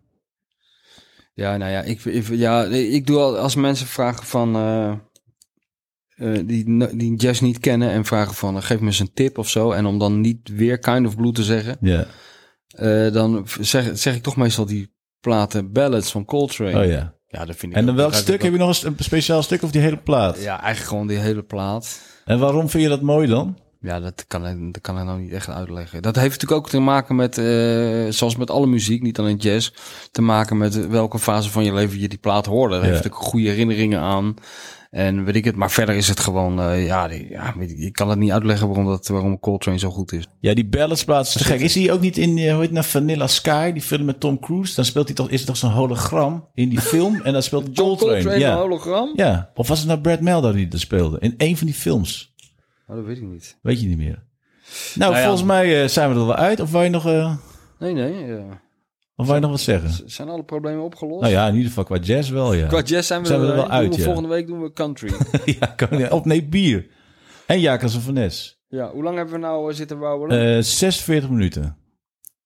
Ja, nou ja, ik, ik, ja, ik doe al, als mensen vragen van... die, die jazz niet kennen en vragen van... geef me eens een tip of zo. En om dan niet weer Kind of Blue te zeggen... Ja. dan zeg, zeg ik toch meestal die platen Ballads van Coltrane. Oh ja. Ja, dat vind ik En dan welk stuk? Heb je nog een, st- een speciaal stuk of die hele plaat? Ja, eigenlijk gewoon die hele plaat. En waarom vind je dat mooi dan? Ja, dat kan, ik- dat kan ik nou niet echt uitleggen. Dat heeft natuurlijk ook te maken met, eh, zoals met alle muziek, niet alleen jazz, te maken met welke fase van je leven je die plaat hoorde. Daar heeft ook goede herinneringen aan. En weet ik het, maar verder is het gewoon, eh, ja, die, ja, weet ik, ik kan het niet uitleggen waarom, dat, waarom Coltrane zo goed is. Ja, die balladsplaat is te gek. Is hij ook niet in, eh, hoe heet het nou, Vanilla Sky, die film met Tom Cruise? Dan speelt hij toch, is het toch zo'n hologram in die film? En dan speelt John Coltrane, Ja. hologram? ja. Of was het nou Brad Meldo die dat speelde? In een van die films. Oh, dat weet ik niet. Weet je niet meer. Nou, ja. volgens mij eh, zijn we er wel uit. Of wou je nog, eh, Nee, nee. eh, of wou je nog wat zeggen? zijn alle problemen opgelost? Nou ja, in ieder geval qua jazz wel, ja. Qua jazz zijn we, Zijn we er wel doen uit, we ja. Volgende week doen we country. ja. Of nee, bier. En Jacques van Nes. ja, hoe lang hebben we nou eh, zitten wouwen? Eh 46 minuten.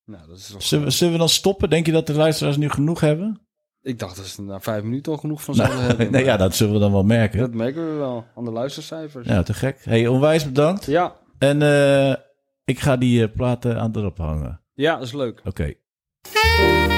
nou, dat is toch, Zullen we, zullen we dan stoppen? Denk je dat de luisteraars nu genoeg hebben? Ik dacht dat ze na vijf minuten al genoeg van zouden hebben. nee, ja, dat zullen we dan wel merken. Dat merken we wel aan de luistercijfers. Ja, te gek. Hey, onwijs bedankt. Ja, En eh, ik ga die eh, platen aan de erop hangen. ja, dat is leuk. Oké. Música